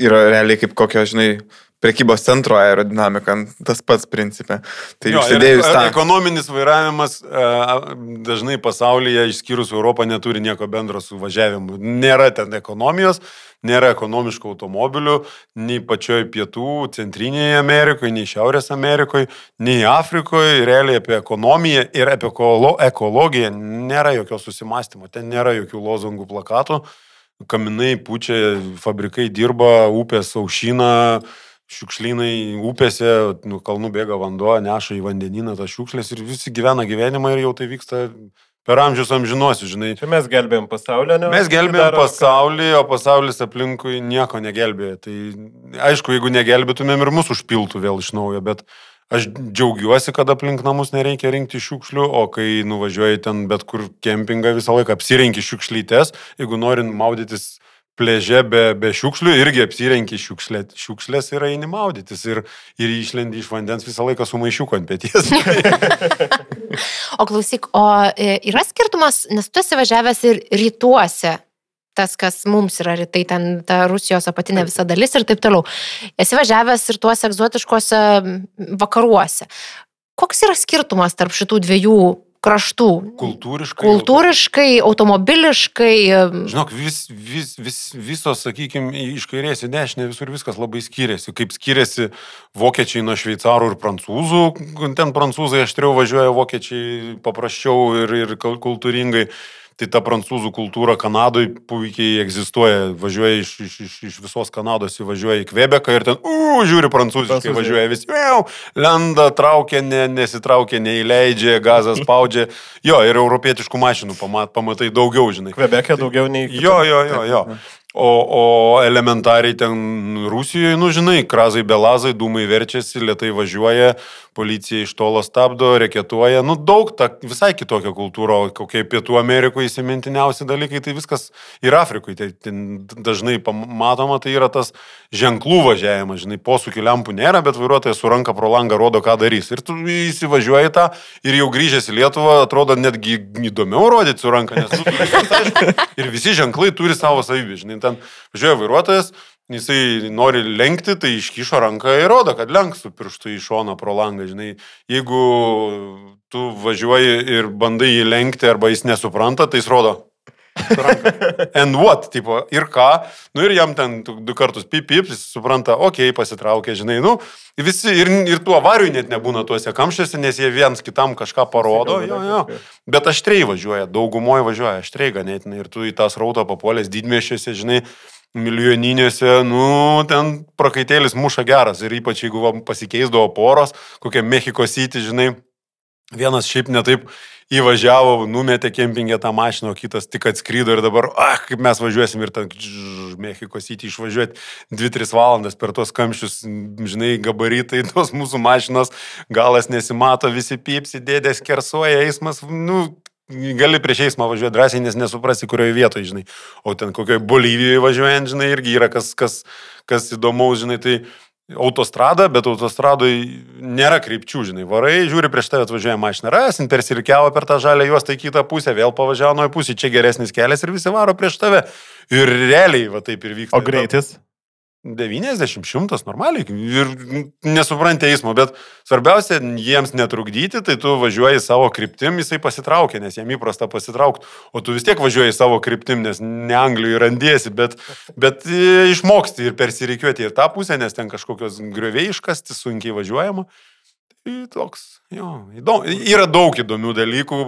yra realiai kaip kokio, žinai, prekybos centro aerodinamika, tas pats principė. Tai Jo, užsidėjus tą... Ekonominis vairavimas e, dažnai pasaulyje, išskyrus Europą, neturi nieko bendro su važiavimu. Nėra ten ekonomijos, nėra ekonomiškų automobilių, nei pačioj pietų, centrinėje Amerikoje, nei Šiaurės Amerikoje, nei Afrikoje. Realiai apie ekonomiją ir apie ekolo- ekologiją nėra jokio susimastymo. Ten nėra jokių lozungų plakatų. Kaminai pučia, fabrikai dirba, upės aušina, šiukšlynai upėse, nu, kalnų bėga vanduo, neša į vandenyną tas šiukšlės ir visi gyvena gyvenimą ir jau tai vyksta per amžius amžinuosius, žinai. Čia mes gelbėjom pasaulio, ne? Mes gelbėjom pasaulį, o pasaulis aplinkui nieko negelbėjo. Tai aišku, jeigu negelbėtumėm ir mus užpiltų vėl iš naujo, bet aš džiaugiuosi, kad aplink namus nereikia rinkti šiukšlių, o kai nuvažiuoji ten bet kur kempingą visą laiką apsirenki šiukšlytės, jeigu nori maudytis pleže be, be šiukšlių, irgi apsirenki šiukšlė, šiukšlės ir eini maudytis ir, ir išlendi iš vandens visą laiką su maišiuku ant pėties. O klausyk, o e, yra skirtumas, nes tu esi važiavęs ir rytuose. Tas, kas mums yra rytai, ten ta Rusijos apatinė visa dalis ir taip toliau. Esi važiavęs ir tuose egzotiškuose vakaruose. Koks yra skirtumas tarp šitų dviejų kraštų? Kultūriškai. Kultūriškai, automobiliškai. Žinok, vis, vis, vis, visos, sakykime, iš kairės į dešinę visur viskas labai skiriasi. Kaip skiriasi vokiečiai nuo šveicarų ir prancūzų. Ten prancūzai aštriau važiuoja, vokiečiai paprasčiau ir, ir kul- kultūringai. Tai ta prancūzų kultūra Kanadoje puikiai egzistuoja. Važiuoja iš, iš, iš, iš visos Kanados, įvažiuoja į Kvebeką ir ten, u, žiūri prancūziškai, važiuoja vis, miau, lenda, traukia, ne, nesitraukia, neįleidžia, gazas spaudžia. Jo, ir europietiškų mašinų pamat, pamatai daugiau, žinai. Kvebekė daugiau nei... Jo, jo, jo, jo. O, o elementariai ten Rusijoje, nu žinai, krazai belazai, dūmai verčiasi, lietai važiuoja, policija iš tolo stabdo, reketuoja, nu daug, ta visai kitokia kultūra, kokie Pietų Amerikoje įsimintiniausi dalykai, tai viskas ir Afrikoje, tai ten dažnai pam- matoma, tai yra tas ženklų važiavimas, žinai, posūkių lempų nėra, bet vairuotojas su ranka pro langą rodo, ką darys. Ir tu įsivažiuoji tą ir jau grįžęs į Lietuvą atrodo netgi įdomiau rodyti su ranka, nes nu, tu viskas aišku, ir visi ženklai turi savo savybę, žinai, ten važiuoja vairuotojas, jisai nori lenkti, tai iškišo ranką ir rodo, kad lenks su pirštu į šoną pro langą, žinai, jeigu tu važiuoji ir bandai jį lenkti arba jis nesupranta, tai jis rodo. And what, tipo, ir ką, nu ir jam ten du kartus pip, pip, jis supranta, okei, okay, pasitraukė, žinai, nu, visi ir, ir tų avarijų net nebūna tuose kamščiuose, nes jie viens kitam kažką parodo, jo, jo. Bet aštriai važiuoja, daugumoje važiuoja aštriai ganėtinai ir tu į tą srautą papuolęs didmėšiuose, žinai, milijoninėse, nu, ten prakaitėlis muša geras ir ypač jeigu va, pasikeisdavo poros, kokia Mexiko City, žinai, vienas šiaip netaip įvažiavo, numetė kempingę tą mašiną, o kitas tik atskrydo ir dabar, ah, kaip mes važiuosim ir ten žž, Mexiko City išvažiuoti 2-3 valandas per tuos kamščius, žinai, gabaritai tos mūsų mašinos, galas nesimato, visi pypsi, dėdės kersuoja, eismas, nu, gali prieš eismą važiuoti drąsiai, nes nesuprasi, kurioje vietoje, žinai. O ten kokioje Bolivijoje važiuojant, žinai, irgi yra kas, kas, kas įdomaus, žinai, tai autostrada, bet autostradoje nėra krypčių, žinai, varai, žiūri prieš tave atvažiuoja mašina, rasin, persirikiavo per tą žalę juostą į kitą pusę, vėl pavažiavo nuo pusės, čia geresnis kelias ir visi varo prieš tave. Ir realiai, va taip ir vyksta. O greitis? 90, 100 normaliai ir nesupranti eismo, bet svarbiausia jiems netrukdyti, tai tu važiuoji savo kryptim, jisai pasitraukia, nes jam įprasta pasitraukti, o tu vis tiek važiuoji savo kryptim, nes ne Anglijoje randiesi, bet, bet e, išmoksti ir persirikiuoti ir tą pusę, nes ten kažkokios grioviai iškasti, sunkiai važiuojama. į toks, jo, įdomu. Yra daug įdomių dalykų,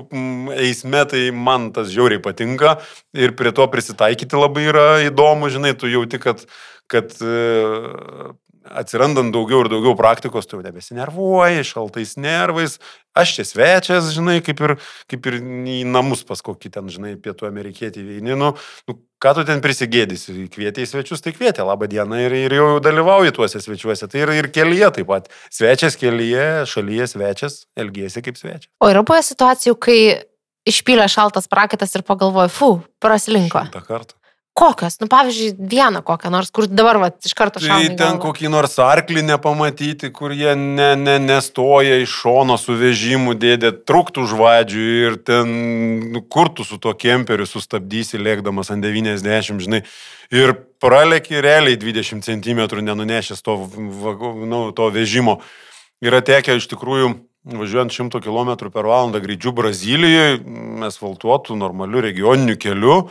eisme tai man tas žiauriai patinka ir prie to prisitaikyti labai yra įdomu, žinai, tu jauti, kad, kad e, atsirandant daugiau ir daugiau praktikos, tu jau nebesinervuoji, šaltais nervais. Aš čia svečias, žinai, kaip ir, kaip ir į namus pas kokį ten, žinai, pietų amerikietį veini. Nu, nu, ką tu ten prisigėdysi? Kvietė į svečius, tai kvietė, laba diena ir, ir jau dalyvauji tuose svečiuose. Tai ir, ir kelyje taip pat. Svečias kelyje, šalyje svečias, elgėsi kaip svečias. O yra buvę situacijų, kai išpylė šaltas prakaitas ir pagalvoju, fu, praslinko. Šimtą kartų. Kokios? Nu, pavyzdžiui, vieną kokią nors, kur dabar va, iš karto Tai šalia. ten kokį nors arklį nepamatyti, kur jie ne, ne, nestoja iš šono su vežimu, dėdė truktų už vadžių ir ten, nu, kur tu su tuo kemperiu sustabdysi, lėkdamas ant 90, žinai, ir praleki realiai 20 cm nenunešęs to, nu, to vežimo. Yra tekę iš tikrųjų, važiuojant 100 km per valandą greičiu Brazilijoje, asfaltuotų normaliu regioniniu keliu,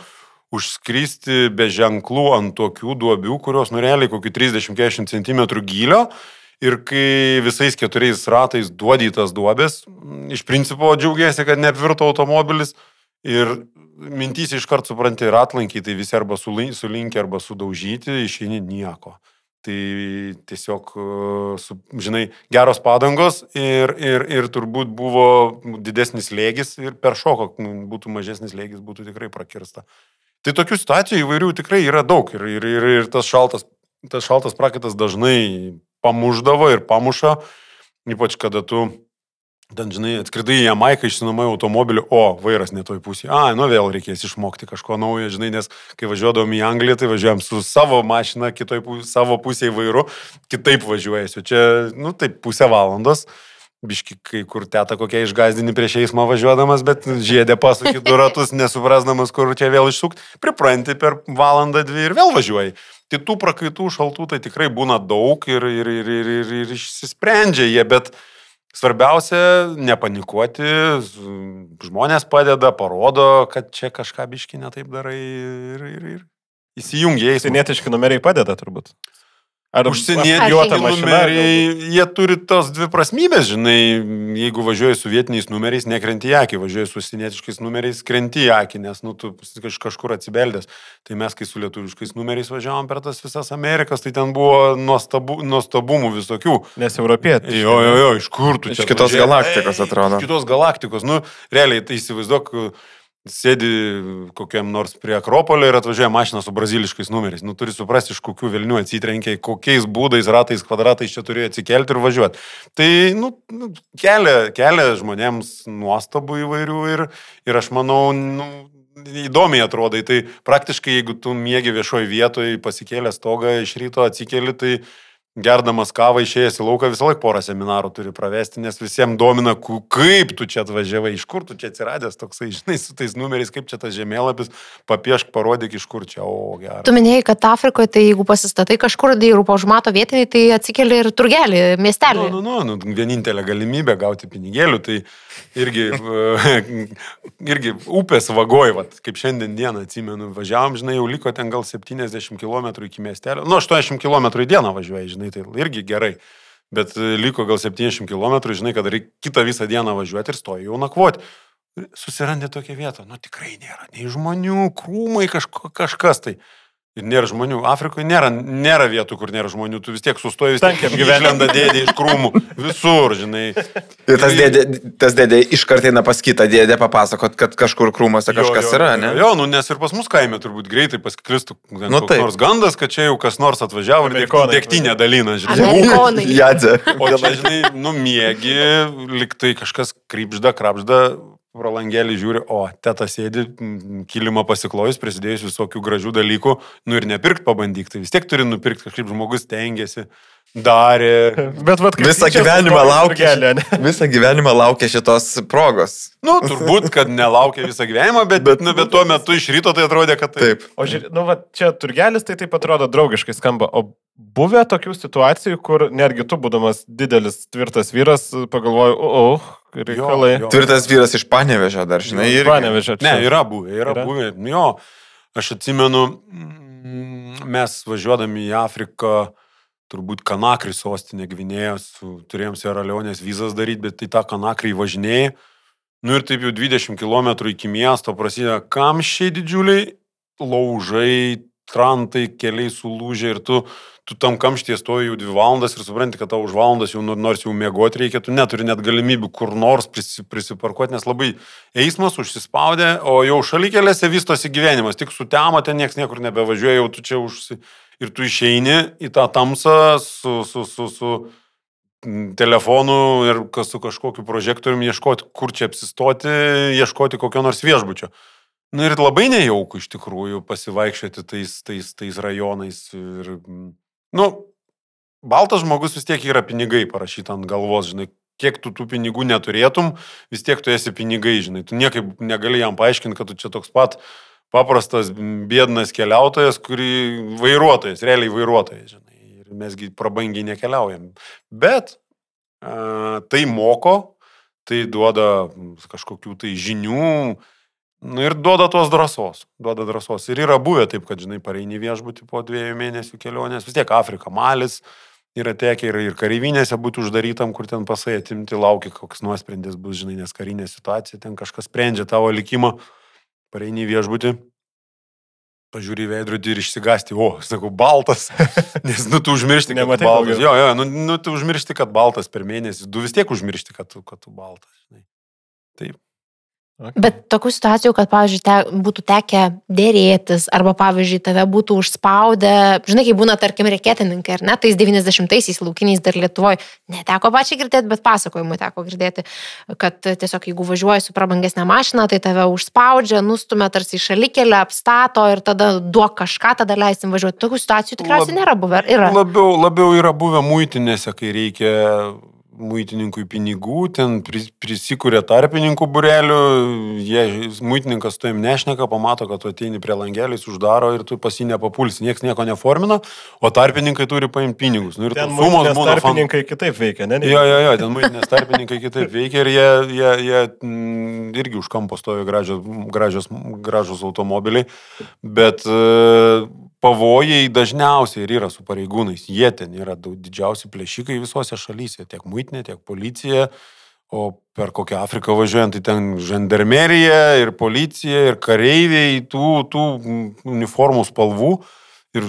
užskristi be ženklų ant tokių duobių, kurios nurealiai kokį 30-40 cm gylio. Ir kai visais keturiais ratais duodi tas duobės, iš principo džiaugiasi, kad neapvirto automobilis. Ir mintys iš karto supranti, ir atlankiai tai visi arba sulin- sulinkę, arba sudaužyti, išeini nieko. Tai tiesiog, e, žinai, geros padangos ir, ir, ir turbūt buvo didesnis lėgis ir per šoką m, būtų mažesnis lėgis, būtų tikrai prakirsta. Tai tokių situacijų įvairių tikrai yra daug ir, ir, ir, ir tas, šaltas, tas šaltas prakaitas dažnai pamuždavo ir pamuša, ypač kada tu ten, žinai, atskridai į Jamaiką, išsinomai automobilį, o vairas netoj pusėje. A, nu vėl reikės išmokti kažko naujo, žinai, nes kai važiuodavom į Angliją, tai važiuojam su savo mašina, kitoj savo pusėje vairu, kitaip važiuojasi. Čia, nu, taip, pusę valandos. Biški, kai kur teta kokia išgazdini prieš eismą važiuodamas, bet žiedė pasukė du ratus, nesuprasdamas, kur čia vėl išsukti, pripranti per valandą, dvi ir vėl važiuoji. Tai tų prakaitų šaltų tai tikrai būna daug ir, ir, ir, ir, ir, ir išsisprendžia jie, bet svarbiausia nepanikuoti, žmonės padeda, parodo, kad čia kažką biški netaip darai ir, ir, ir įsijungia eismą. Užsienietiški numeriai padeda turbūt. Ar mašina? numeriai, jie turi tos dvi prasmybės, žinai, jeigu važiuoji su vietiniais numeriais, nekrenti į akį, važiuoji su užsienietiškais numeriais, krenti į akį, nes, nu, tu kaž, kažkur atsibeldęs. Tai mes, kai su lietuviškais numeriais važiavom per tas visas Amerikas, tai ten buvo nuostabu, nuostabumų visokių. Nes europietė. Jo, jo, jo, iš kur tu Iš čia? kitos atvažiavai? galaktikos, Ei, atrodo. Iš kitos galaktikos. Nu, realiai, tai įsivaizduok, sėdi kokiam nors prie Akropolio ir atvažiuoja mašina su braziliškais numeriais. Nu, turi suprasti, iš kokių vilnių atsitrenkia, kokiais būdais, ratais, kvadratais čia turėjo atsikelti ir važiuoti. Tai, nu, nu, kelia, kelia žmonėms nuostabų įvairių ir, ir aš manau, nu, įdomiai atrodai. Tai praktiškai, jeigu tu mėgi viešoje vietoje, pasikėlęs stogą iš ryto atsikeli, tai gerdamas kavą išėjęs į lauką visą laiką porą seminarų turi pravesti, nes visiems domina, kaip tu čia atvažiavai, iš kur tu čia atsiradęs toksai, žinai, su tais numeriais, kaip čia tas žemėlapis, papiešk, parodyk, iš kur čia, o gerai. Tu minėjai, kad Afrikoje, tai jeigu pasistatai kažkur tai ir užmato vietiniai, tai atsikeli ir turgelį, miestelį. Nu, nu, nu, nu, vienintelė galimybė gauti pinigėlių, tai irgi, irgi upės vagoj, vat, kaip šiandien dieną atsimenu, važiavam, žinai, jau liko ten gal 70 km iki miestelio, nu, 80 km į dieną važiuoja, žinai, tai irgi gerai. Bet e, liko gal 70 km, žinai, kad reikia kitą visą dieną važiuoti ir stoji jau nakvoti. Susirandi tokią vietą, nu tikrai nėra nei žmonių, krūmai, kažko, kažkas tai. Ir nėra žmonių. Afrikoje nėra, nėra vietų, kur nėra žmonių. Tu vis tiek sustoji, vis tiek gyvenanda dėdė iš krūmų. Visur, žinai. Ir tas dėdė, tas dėdė iš karto eina pas kitą dėdę papasakot, kad kažkur krūmose kažkas jo, jo, yra, jo, ne? Jo, nu nes ir pas mus kaime turbūt greitai pasklistų Nu, taip. nors gandas, kad čia jau kas nors atvažiavo ir dėktinę dalina, žinai. Jadze. O čia, žinai, numiegi, liktai kažkas krypžda, krapžda, pro langelį žiūri, o teta sėdi, kilimą pasiklojus, prisidėjus visokių gražių dalykų, nu ir nepirkt pabandyk, tai vis tiek turi nupirkti, kažkaip žmogus tengiasi, darė. Bet kaip Visą gyvenimą ne? Visą gyvenimą laukia šitos progos. Nu, turbūt, kad nelaukia visą gyvenimą, bet, bet, nu, bet tuo metu iš ryto tai atrodė, kad taip. Taip. O žiūrėk, nu, va, čia turgelis tai taip atrodo draugiškai skamba. O buvę tokių situacijų, kur netgi tu, būdamas didelis, tvirtas vyras, pagalvoju, o, o, reikalai. Jo, jo. Tvirtas vyras iš Panevežio dar, žinai, ir... Panevežė. Ne, yra buvę, yra, Yra? buvę. Jo, aš atsimenu, mm, mes važiuodami į Afriką turbūt Kanakri sostinė Gvinėjos, turėjom Sierra Leonės vizas daryti, bet tai tą Kanakrį važinėjai. Nu ir taip jau 20 km iki miesto prasideda kamščiai didžiuliai, laužai, trantai, keliai sulūžė ir tu, tu tam kamštie stoji jau 2 valandas ir supranti, kad tau už valandas jau nors jau miegoti reikia, tu neturi net galimybių kur nors prisi, prisiparkuoti, nes labai eismas užsispaudė, o jau šalikėlėse vystosi gyvenimas, tik su tema ten niekas niekur nebevažiuoja, jau tu čia užsi... Ir tu išeini į tą tamsą su, su, su, su telefonu ir su kažkokiu prožektoriumi ieškoti, kur čia apsistoti, ieškoti kokio nors viešbučio. Na nu, ir labai nejaukų iš tikrųjų pasivaikščioti tais, tais, tais rajonais. Ir, nu, baltas žmogus vis tiek yra pinigai parašyta ant galvos, žinai, kiek tu tų pinigų neturėtum, vis tiek tu esi pinigai, žinai, tu niekaip negali jam paaiškinti, kad tu čia toks pat paprastas, bėdnas keliautojas, kurį vairuotojas, realiai vairuotojas, žinai. Ir mesgi prabangiai nekeliaujam. Bet a, tai moko, tai duoda kažkokių tai žinių, Nu ir duoda tos drąsos, duoda drąsos. Ir yra buvę taip, kad, žinai, pareini viešbutį po dviejų mėnesių kelionės, vis tiek Afrika, Malis yra tekę ir, ir kareivinėse būti uždarytam, kur ten pasai atimti, laukia, koks nuosprendis bus, žinai, nes karinė situacija, ten kažkas sprendžia tavo likimą, pareini viešbutį, pažiūri veidrodį ir išsigasti, o, sakau, baltas, nes, nu, tu užmiršti, kad baltas. Jo, jo, nu, nu, tu užmiršti, kad baltas per mėnesį, tu vis tiek užmiršti, kad tu, kad tu baltas, žinai. Taip. Okay. Bet tokių situacijų, kad, pavyzdžiui, te, būtų tekę dėrėtis, arba, pavyzdžiui, tave būtų užspaudę, žinai, kai būna, tarkim, reketininkai, ar ne, tais 90-aisiais laukiniais dar Lietuvoje, neteko pačiai girdėti, bet pasakojimų teko girdėti, kad tiesiog jeigu važiuoji su prabangesnė mašina, tai tave užspaudžia, nustumia tarsi į šalikelę, apstato ir tada duok kažką, tada leisim važiuoti. Tokių situacijų tikriausiai Lab, nėra buvę. Yra. Labiau, labiau yra buvę muitinėse, kai reikia muitininkui pinigų, ten prisikūrė tarpininkų burelių, jie, muitininkas tu jam nešneka, pamato, kad tu ateini prie langeliais, uždaro ir tu pas jį nepapulsi, niekas nieko neformina, o tarpininkai turi paimti pinigus. Nu, ten sumos būna. Tarpininkai fan... kitaip veikia, ne? Jo, jo, jo, ten muitinės tarpininkai kitaip veikia ir jie, jie, jie m, mm, irgi už kampo stovi gražios, gražios, gražios automobiliai, bet uh, pavojai dažniausiai ir yra su pareigūnais. Jie ten yra daug didžiausi plėšikai visose šalyse, tiek muitinė, tiek policija. O per kokią Afriką važiuojant, tai ten žandarmerija ir policija ir kareiviai tų, tų uniformų spalvų ir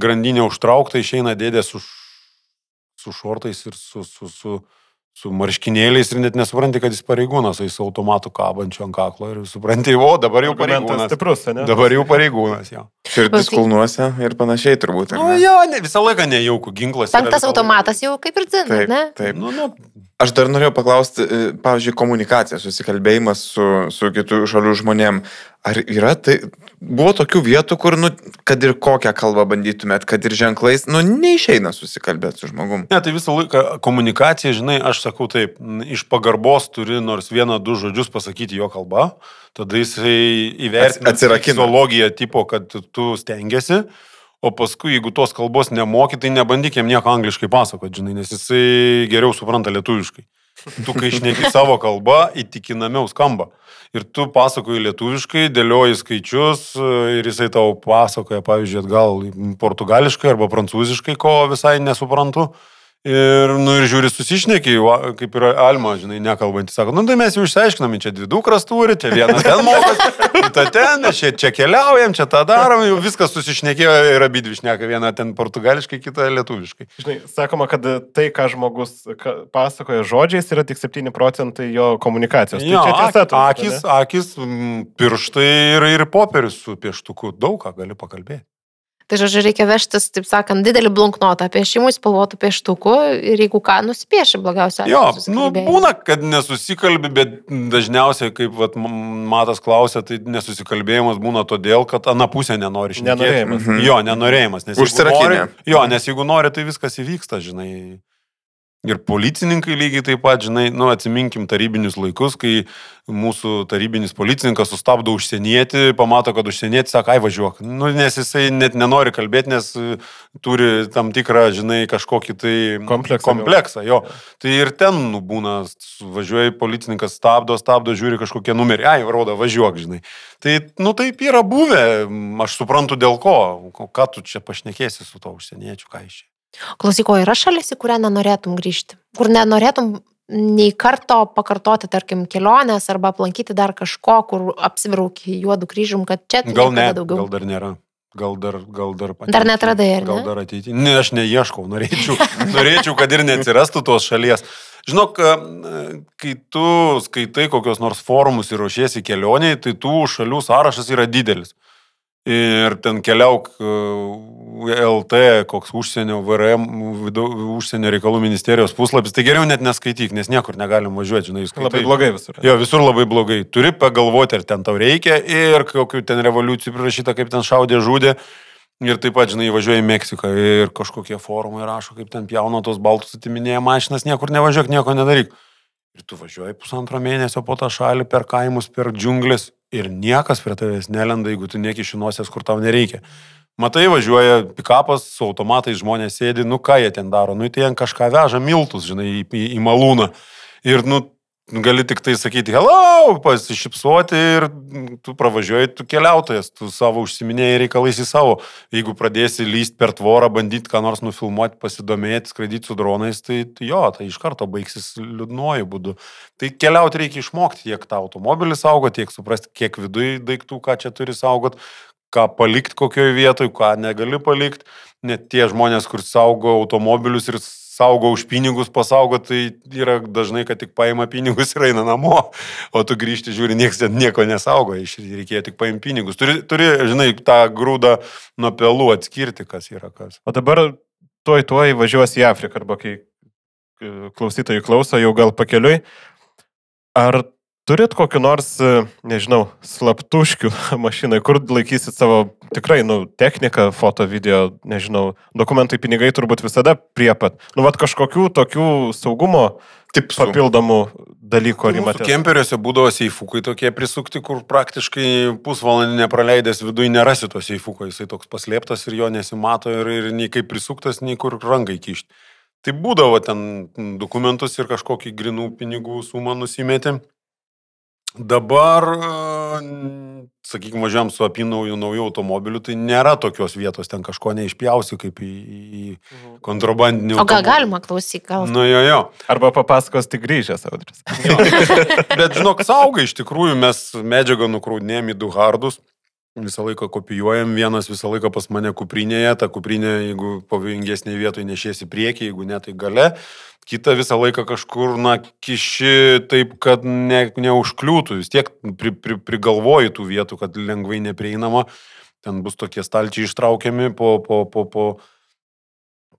grandinė užtraukta išeina dėdė su, su šortais ir su, su, su, su marškinėliais ir net nesupranti, kad jis pareigūnas, jis automatu kabančiu ant kaklo ir supranti, o dabar jau pareigūnas. Stiprus, ne? Dabar jau pareigūnas, jo. Širdis kulnuose ir panašiai turbūt. Na, nu, jo, ne, visą laiką nejaukų ginklas. Penktas automatas jau kaip ir dzin, taip, ne? Taip. Nu, nu, Aš dar norėjau paklausti, e, pavyzdžiui, komunikacija, susikalbėjimas su, su kitų šalių žmonėm. Ar yra tai, buvo tokių vietų, kur, nu, kad ir kokią kalbą bandytumėt, kad ir ženklais, nu, neišeina susikalbėti su žmogum. Ne, tai visą laiką komunikacija, žinai, aš sakau taip, iš pagarbos turi nors vieną, du žodžius pasakyti jo kalba, tada jisai įvertina fiziologiją tipo, kad tu stengiasi o paskui, jeigu tos kalbos nemoki, tai nebandyk jam nieko angliškai pasakoti, žinai, nes jisai geriau supranta lietuviškai. Tu, kai išneki savo kalbą, įtikinamiau skamba. Ir tu pasakoji lietuviškai, dėlioji skaičius ir jisai tau pasakoja, pavyzdžiui, atgal portugališkai arba prancūziškai, ko visai nesuprantu. Ir, nu, ir žiūri, susišneki, kaip ir Alma, žinai, nekalbantys, sako, nu, tai mes jau išsiaiškinam, čia dvi dukras turi, čia viena ten mokas, kita ten, čia, čia keliaujam, čia tą darom, jau viskas susišnekėjo ir abi dvi šneka, viena ten portugališkai, kita lietuviškai. Žinai, sakoma, kad tai, ką žmogus pasakoja žodžiais, yra tik 7 procentai jo komunikacijos. Tai jo, tai tiesa, akis, ne? akis, pirštai ir, ir popierius su pieštuku, daug ką gali pakalbėti. Tai žodžiu, reikia vežtis, taip sakant, didelį blunknotą piešimui, spalvotų pieštukų ir jeigu ką, nusipieši blogiausia. Jo, nu, būna, kad nesusikalbi, bet dažniausiai, kaip vat, Matas klausė, tai nesusikalbėjimas būna todėl, kad ana pusė nenori šnekėti. Nenorėjimas. Mhm. Jo, nenorėjimas. Nes Užsirakinė. Jo, nes jeigu nori, tai viskas įvyksta, žinai. Ir policininkai lygiai taip pat, žinai, nu, atsiminkim tarybinius laikus, kai mūsų tarybinis policininkas sustabdo užsienietį, pamato, kad užsienietį sako, ai važiuok. Nu, nes jisai net nenori kalbėti, nes e, turi tam tikrą, žinai, kažkokį tai kompleksą. kompleksą jo. Tai ir ten, nu, būna, važiuoja policininkas, stabdo, stabdo, žiūri kažkokie numeriai, ai, rodo, važiuok, žinai. Tai, nu, taip yra buvę, aš suprantu dėl ko, ką tu čia pašnekėsi su to užsieniečiu, ką iš čia. Klausyk, o yra šalis, į kurią nenorėtum grįžti? Kur nenorėtum nei karto pakartoti, tarkim, kelionės arba aplankyti dar kažko, kur apsibrauki juodų kryžium, kad čia Gal ne, daugiau. gal dar nėra. Gal dar, gal dar Dar ateity. netradai, ar Gal ne? dar ateityje. Ne, aš neieškau, norėčiau, norėčiau, kad ir neatsirastų tos šalies. Žinok, kai tu skaitai kokios nors forumus ir ruošiesi kelioniai, tai tų šalių sąrašas yra didelis. Ir ten keliauk e, LT, koks užsienio VRM, vidau- užsienio reikalų ministerijos puslapis, tai geriau net neskaityk, nes niekur negalim važiuoti, žinai, skaitai. Labai blogai visur. Jo, visur labai blogai. Turi pagalvoti, ar ten tau reikia ir kokių ten revoliucijų prirašyta, kaip ten šaudė, žudė. Ir taip pat, žinai, važiuoja į Meksiką ir kažkokie forumai rašo, kaip ten pjauna tos baltus atiminėja mašinas, niekur nevažiuok, nieko nedaryk. Ir tu važiuoji pusantro mėnesio po tą šalį per kaimus, per džiunglės ir niekas prie tavęs nelenda, jeigu tu nekišinosies, kur tau nereikia. Matai, važiuoja pikapas, su automatais žmonės sėdi, nu ką jie ten daro, nu tai jie kažką veža miltus, žinai, į, į, į malūną. Ir, nu, gali tik tai sakyti, hello, pasišypsoti ir tu pravažiuoji, tu keliautojas, tu savo užsiminėjai reikalais į savo. Jeigu pradėsi lyst per tvorą, bandyti ką nors nufilmuoti, pasidomėti, skraidyti su dronais, tai tai jo, tai iš karto baigsis liūdnuoju būdu. Tai keliauti reikia išmokti tiek tą automobilį saugoti, tiek suprasti, kiek viduje daiktų, ką čia turi saugoti, ką palikti kokioje vietoje, ką negali palikti. Net tie žmonės, kur saugo automobilius ir saugo už pinigus pasaugo, tai yra dažnai, kad tik paima pinigus ir eina namo, o tu grįžti, žiūri, niekas ten nieko nesaugo, iš reikėjo tik paimti pinigus. Turi, turi, žinai, tą grūdą nuo pelų atskirti, kas yra kas. O dabar tuoj tuoj važiuos į Afriką, arba kai klausytojai klauso, jau gal pakeliui. Ar turit kokį nors, e, nežinau, slaptuškių mašinai, kur laikysit savo tikrai, nu, techniką, foto, video, nežinau, dokumentai, pinigai turbūt visada prie pat. Nu, vad kažkokių tokių saugumo Tipsų. papildomų dalykų ar Mūsų įmatėte? kemperiuose būdavo seifukai tokie prisukti, kur praktiškai pusvalandį nepraleidęs viduje nerasi to seifuko, jisai toks paslėptas ir jo nesimato ir, ir nei kaip prisuktas, nei kur rangai kišti. Tai būdavo ten dokumentus ir kažkokį grinų pinigų sumą nusimetėm. Dabar, sakykime, važiuojam su apinauju naujų automobiliu, tai nėra tokios vietos, ten kažko neišpjausi kaip į, į kontrabandinį O gal galima klausyk, gal. Nu jo, jo. Arba papasakos tik grįžęs, Audris. Bet žinok, saugai iš tikrųjų mes medžiagą nukraudinėjom į du hardus. Visą laiką kopijuojam, vienas visą laiką pas mane kuprinėje, ta kuprinė, jeigu pavojingesnė vietoje nešiesi priekį, jeigu ne, tai gale. Kita visą laiką kažkur, na, kiši taip, kad ne, neužkliūtų, vis tiek pri, pri, prigalvoji tų vietų, kad lengvai neprieinama. Ten bus tokie stalčiai ištraukiami po, po, po, po,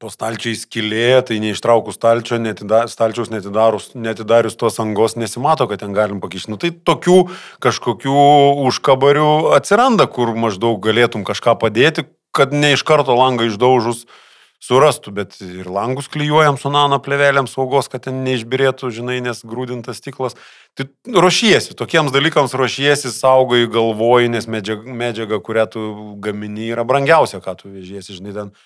po stalčiai skilė, tai neištraukus stalčio, netida, stalčiaus netidarius, netidarius tos angos nesimato, kad ten galim pakišti. Nu, tai tokių kažkokių užkabarių atsiranda, kur maždaug galėtum kažką padėti, kad ne iš karto langą išdaužus surastų, bet ir langus klyjuojam su nano plevelėm saugos, kad ten neišbirėtų, žinai, nes grūdintas stiklas. Tai ruošiesi, tokiems dalykams ruošiesi, saugai, galvoji, nes medžiaga, medžiaga kurią tu gamini, yra brangiausia, ką tu vežiesi, žinai, ten.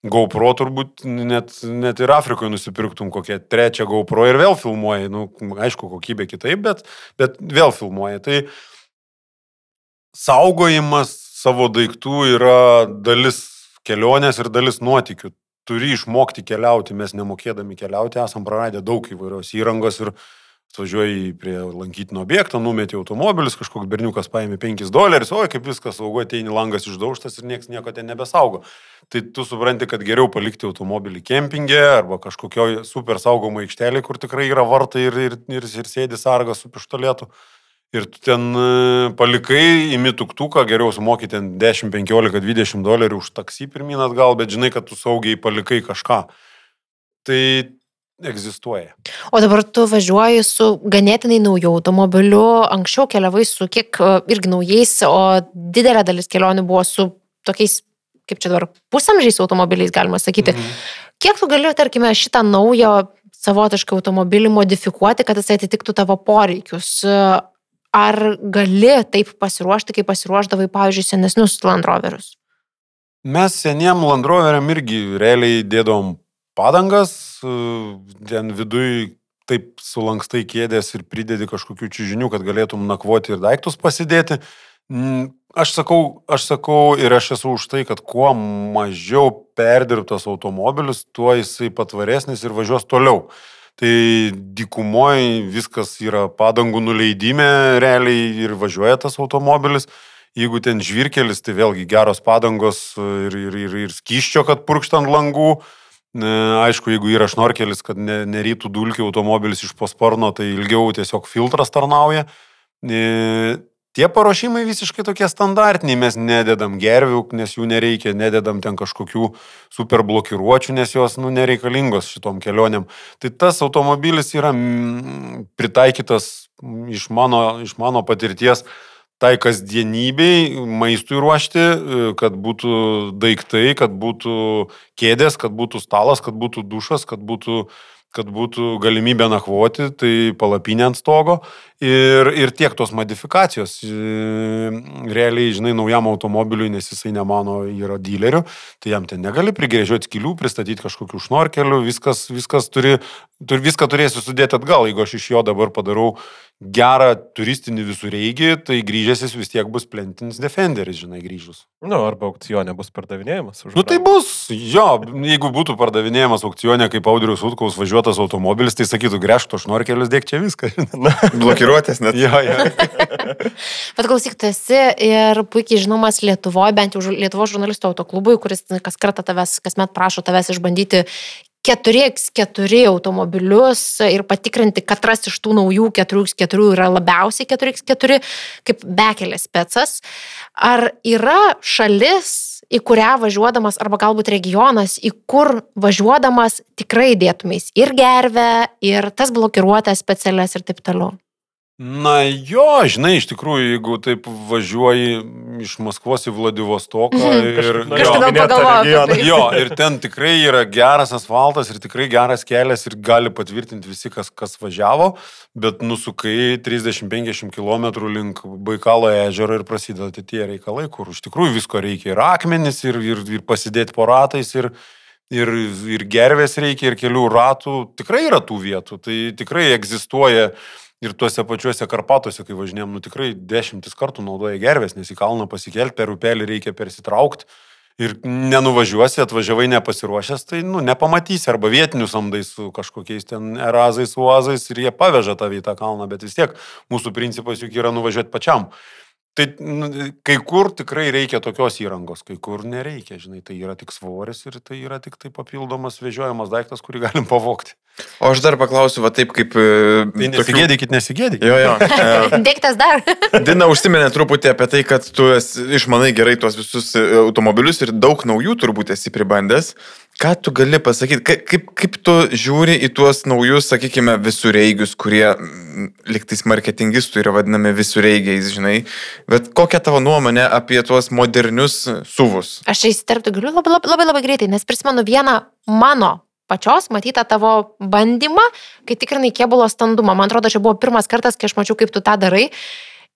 GoPro turbūt net, net ir Afrikoje nusipirktum kokią trečią GoPro ir vėl filmuoji. Nu, aišku, kokybė kitaip, bet, bet vėl filmuoji. Tai saugojimas savo daiktų yra dalis kelionės ir dalis nuotikių. Turi išmokti keliauti, mes nemokėdami keliauti esam praradę daug įvairios įrangos ir atvažiuoji prie lankytino objektą, numeti automobilis, kažkoks berniukas paėmė 5 dolerius, oi kaip viskas saugo, ateini langas išdaužtas ir niekas nieko ten nebesaugo. Tai tu supranti, kad geriau palikti automobilį kempingė arba kažkokioje super saugomo aikštelėje, kur tikrai yra vartai ir, ir, ir, ir sėdi sargas su pištolėtu. Ir tu ten e, palikai, imi tuktuką, geriau sumoki ten 10, 15, 20 dolerių už taksi pirmin atgal, bet žinai, kad tu saugiai palikai kažką. Tai egzistuoja. O dabar tu važiuoji su ganėtinai nauju automobiliu, anksčiau keliavai su kiek e, irgi naujais, o didelė dalis kelionių buvo su tokiais, kaip čia dabar, pusamžiais automobiliais, galima sakyti. Mhm. Kiek tu gali, tarkime, šitą naują savotišką automobilį modifikuoti, kad jis atitiktų tavo poreikius? Ar gali taip pasiruošti, kaip pasiruošdavai, pavyzdžiui, senesnius Land Roverius? Mes seniem Landroveriam irgi realiai dėdom padangas, e, ten viduj taip sulankstai kėdės ir pridedi kažkokių čiūžinių, kad galėtum nakvoti ir daiktus pasidėti. Mm, Aš sakau, aš sakau ir aš esu už tai, kad kuo mažiau perdirbtas automobilis, tuo jisai patvaresnis ir važiuos toliau. Tai dykumoje viskas yra padangų nuleidime realiai ir važiuoja tas automobilis. Jeigu ten žvirkelis, tai vėlgi geros padangos ir, ir, ir, ir skyščio, kad purkštant langų. Aišku, jeigu yra šnorkelis, kad ne, nerytų dulkių automobilis iš posparno, tai ilgiau tiesiog filtras tarnauja. Tie paruošimai visiškai tokie standartiniai, mes nededam gervių, nes jų nereikia, nededam ten kažkokių super blokiruočių, nes jos nu, nereikalingos šitom kelionėm. Tai tas automobilis yra mm, pritaikytas iš mano, iš mano patirties tai kasdienybei, maistui ruošti, kad būtų daiktai, kad būtų kėdės, kad būtų stalas, kad būtų dušas, kad būtų kad būtų galimybė nakvoti, tai palapinė ant stogo ir, ir tiek tos modifikacijos. E, realiai, žinai, naujam automobiliui, nes jisai nemano yra dileriu, tai jam ten negali prigrėžioti skilių, pristatyti kažkokių šnorkelių, viskas, viskas turi, turi, viską turėsiu sudėti atgal, jeigu aš iš jo dabar padarau gerą turistinį visureigį, tai grįžęs jis vis tiek bus plentinis defenderis, žinai, grįžus. Na, nu, arba aukcionė bus pardavinėjimas. Nu tai bus, jo, jeigu būtų pardavinėjimas aukcionė kaip Audrius Utkaus važiuotas automobilis, tai sakytų, grešk to šnorkelius, dėk čia viską. Blokiruotės net. jo, jo. Bet klausyk, tu esi ir puikiai žinomas Lietuvoje, bent jau Lietuvo žurnalistų autoklubui, kuris kas kartą tavęs, kasmet prašo tavęs išbandyti 4x4 automobilius ir patikrinti, katras iš tų naujų 4x4 yra labiausiai 4x4, kaip bekelės specas. Ar yra šalis, į kurią važiuodamas, arba galbūt regionas, į kur važiuodamas tikrai dėtumės ir gervę, ir tas blokiruotas specialias ir taip toliau? Na jo, žinai, iš tikrųjų, jeigu taip važiuoji iš Maskvos į Vladivostoką Mhm. ir... Apie regioną. tai. Jo, ir ten tikrai yra geras asfaltas ir tikrai geras kelias ir gali patvirtinti visi, kas, kas važiavo, bet nusukai 30-50 km link Baikalo ežero ir prasideda tie reikalai, kur iš tikrųjų visko reikia ir akmenis, ir, ir, ir pasidėti po ratais, ir, ir, ir gervės reikia, ir kelių ratų. Tikrai yra tų vietų, tai tikrai egzistuoja. Ir tuose pačiuose Karpatuose, kai važinėjom, nu tikrai dešimtis kartų naudoja gervės, nes į kalną pasikelti per upelį reikia persitraukti. Ir nenuvažiuosi, atvažiavai nepasiruošęs, tai nu, nepamatysi arba vietinius samdai su kažkokiais ten erazais, uazais ir jie paveža tavį į tą kalną, bet vis tiek mūsų principas juk yra nuvažiuoti pačiam. Tai nu, kai kur tikrai reikia tokios įrangos, kai kur nereikia, žinai, tai yra tik svoris ir tai yra tik tai papildomas vežiojamas daiktas, kurį galim pavokti. O aš dar paklausiu, va taip kaip... Tai nesigėdykit, nesigėdykit. Jo, jo. E, Dėktas dar. Dina užsiminė truputį apie tai, kad tu esi, išmanai gerai tuos visus e, automobilius ir daug naujų turbūt esi pribandęs. Ką tu gali pasakyti, kaip, kaip, kaip tu žiūri į tuos naujus, sakykime, visureigius, kurie mm, liktais marketingistų yra vadinami visureigiais, žinai. Bet kokia tavo nuomonė apie tuos modernius suvus? Aš įsiterpti galiu labai, labai, labai, labai greitai, nes prisimenu vieną mano pačios matytą tavo bandymą, kai tikrinai kėbulo standumą. Man atrodo, čia buvo pirmas kartas, kai aš mačiau, kaip tu tą darai.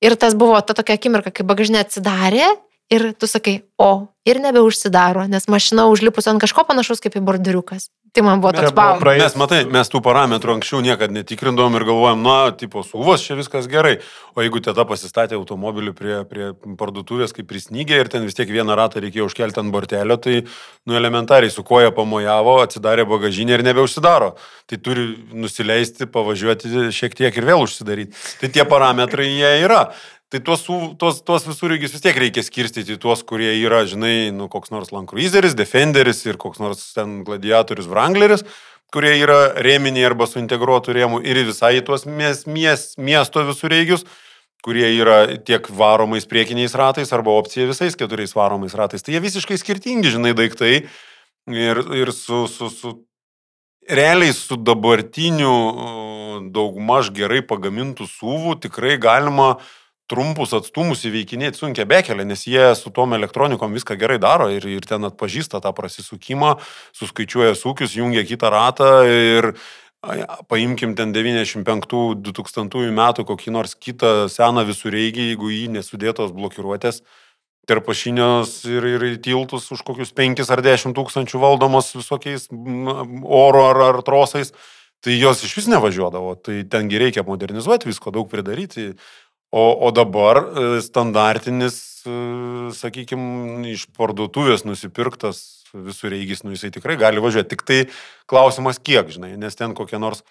Ir tas buvo ta tokia akimirka, kai bagažinė atsidarė ir tu sakai, o, ir nebeužsidaro, nes mašina užlipus ant kažko panašus kaip į borderiukas. Tai man buvo toks bam. praeis- Mes, matai, mes tų parametrų anksčiau niekada netikrindavom ir galvojom, na, tipo, suvos, čia viskas gerai. O jeigu teta pasistatė automobilį prie, prie parduotuvės, kaip prisnygė ir ten vis tiek vieną ratą reikėjo užkelti ant bortelio, tai, nu, elementariai su koja pamojavo, atsidarė bagažinę ir nebeužsidaro. Tai turi nusileisti, pavažiuoti šiek tiek ir vėl užsidaryti. Tai tie parametrai jie yra. Tai tuos, tuos, tuos visureigius vis tiek reikia skirstyti tuos, kurie yra, žinai, nu, koks nors Land Cruiseris, Defenderis ir koks nors ten gladiatorius Wrangleris, kurie yra rėminiai arba su integruotų rėmų ir visai tuos mies, mies, miesto visureigius, kurie yra tiek varomais priekiniais ratais arba opcija visais keturiais varomais ratais. Tai jie visiškai skirtingi, žinai, daiktai ir, ir su, su, su realiai su dabartiniu uh, daugmaž gerai pagamintų suvų tikrai galima trumpus atstumus įveikinėti sunkia bekelė, nes jie su tom elektronikom viską gerai daro ir, ir ten atpažįsta tą prasisukimą, suskaičiuoja sūkius, jungia kitą ratą ir ai, paimkim ten 95-2000 metų kokį nors kitą seną visureigį, jeigu jį nesudėtos blokiruotės tarp pašinios ir, ir tiltus už kokius 5 ar 10 tūkstančių valdomos visokiais oro ar, ar trosais, tai jos iš vis nevažiuodavo. Tai tengi reikia modernizuoti, visko daug pridaryti. O, o dabar e, standartinis, sakykime, iš parduotuvės nusipirktas visur reigis, nu jisai tikrai gali važiuoti. Tik tai klausimas kiek, žinai, nes ten kokia nors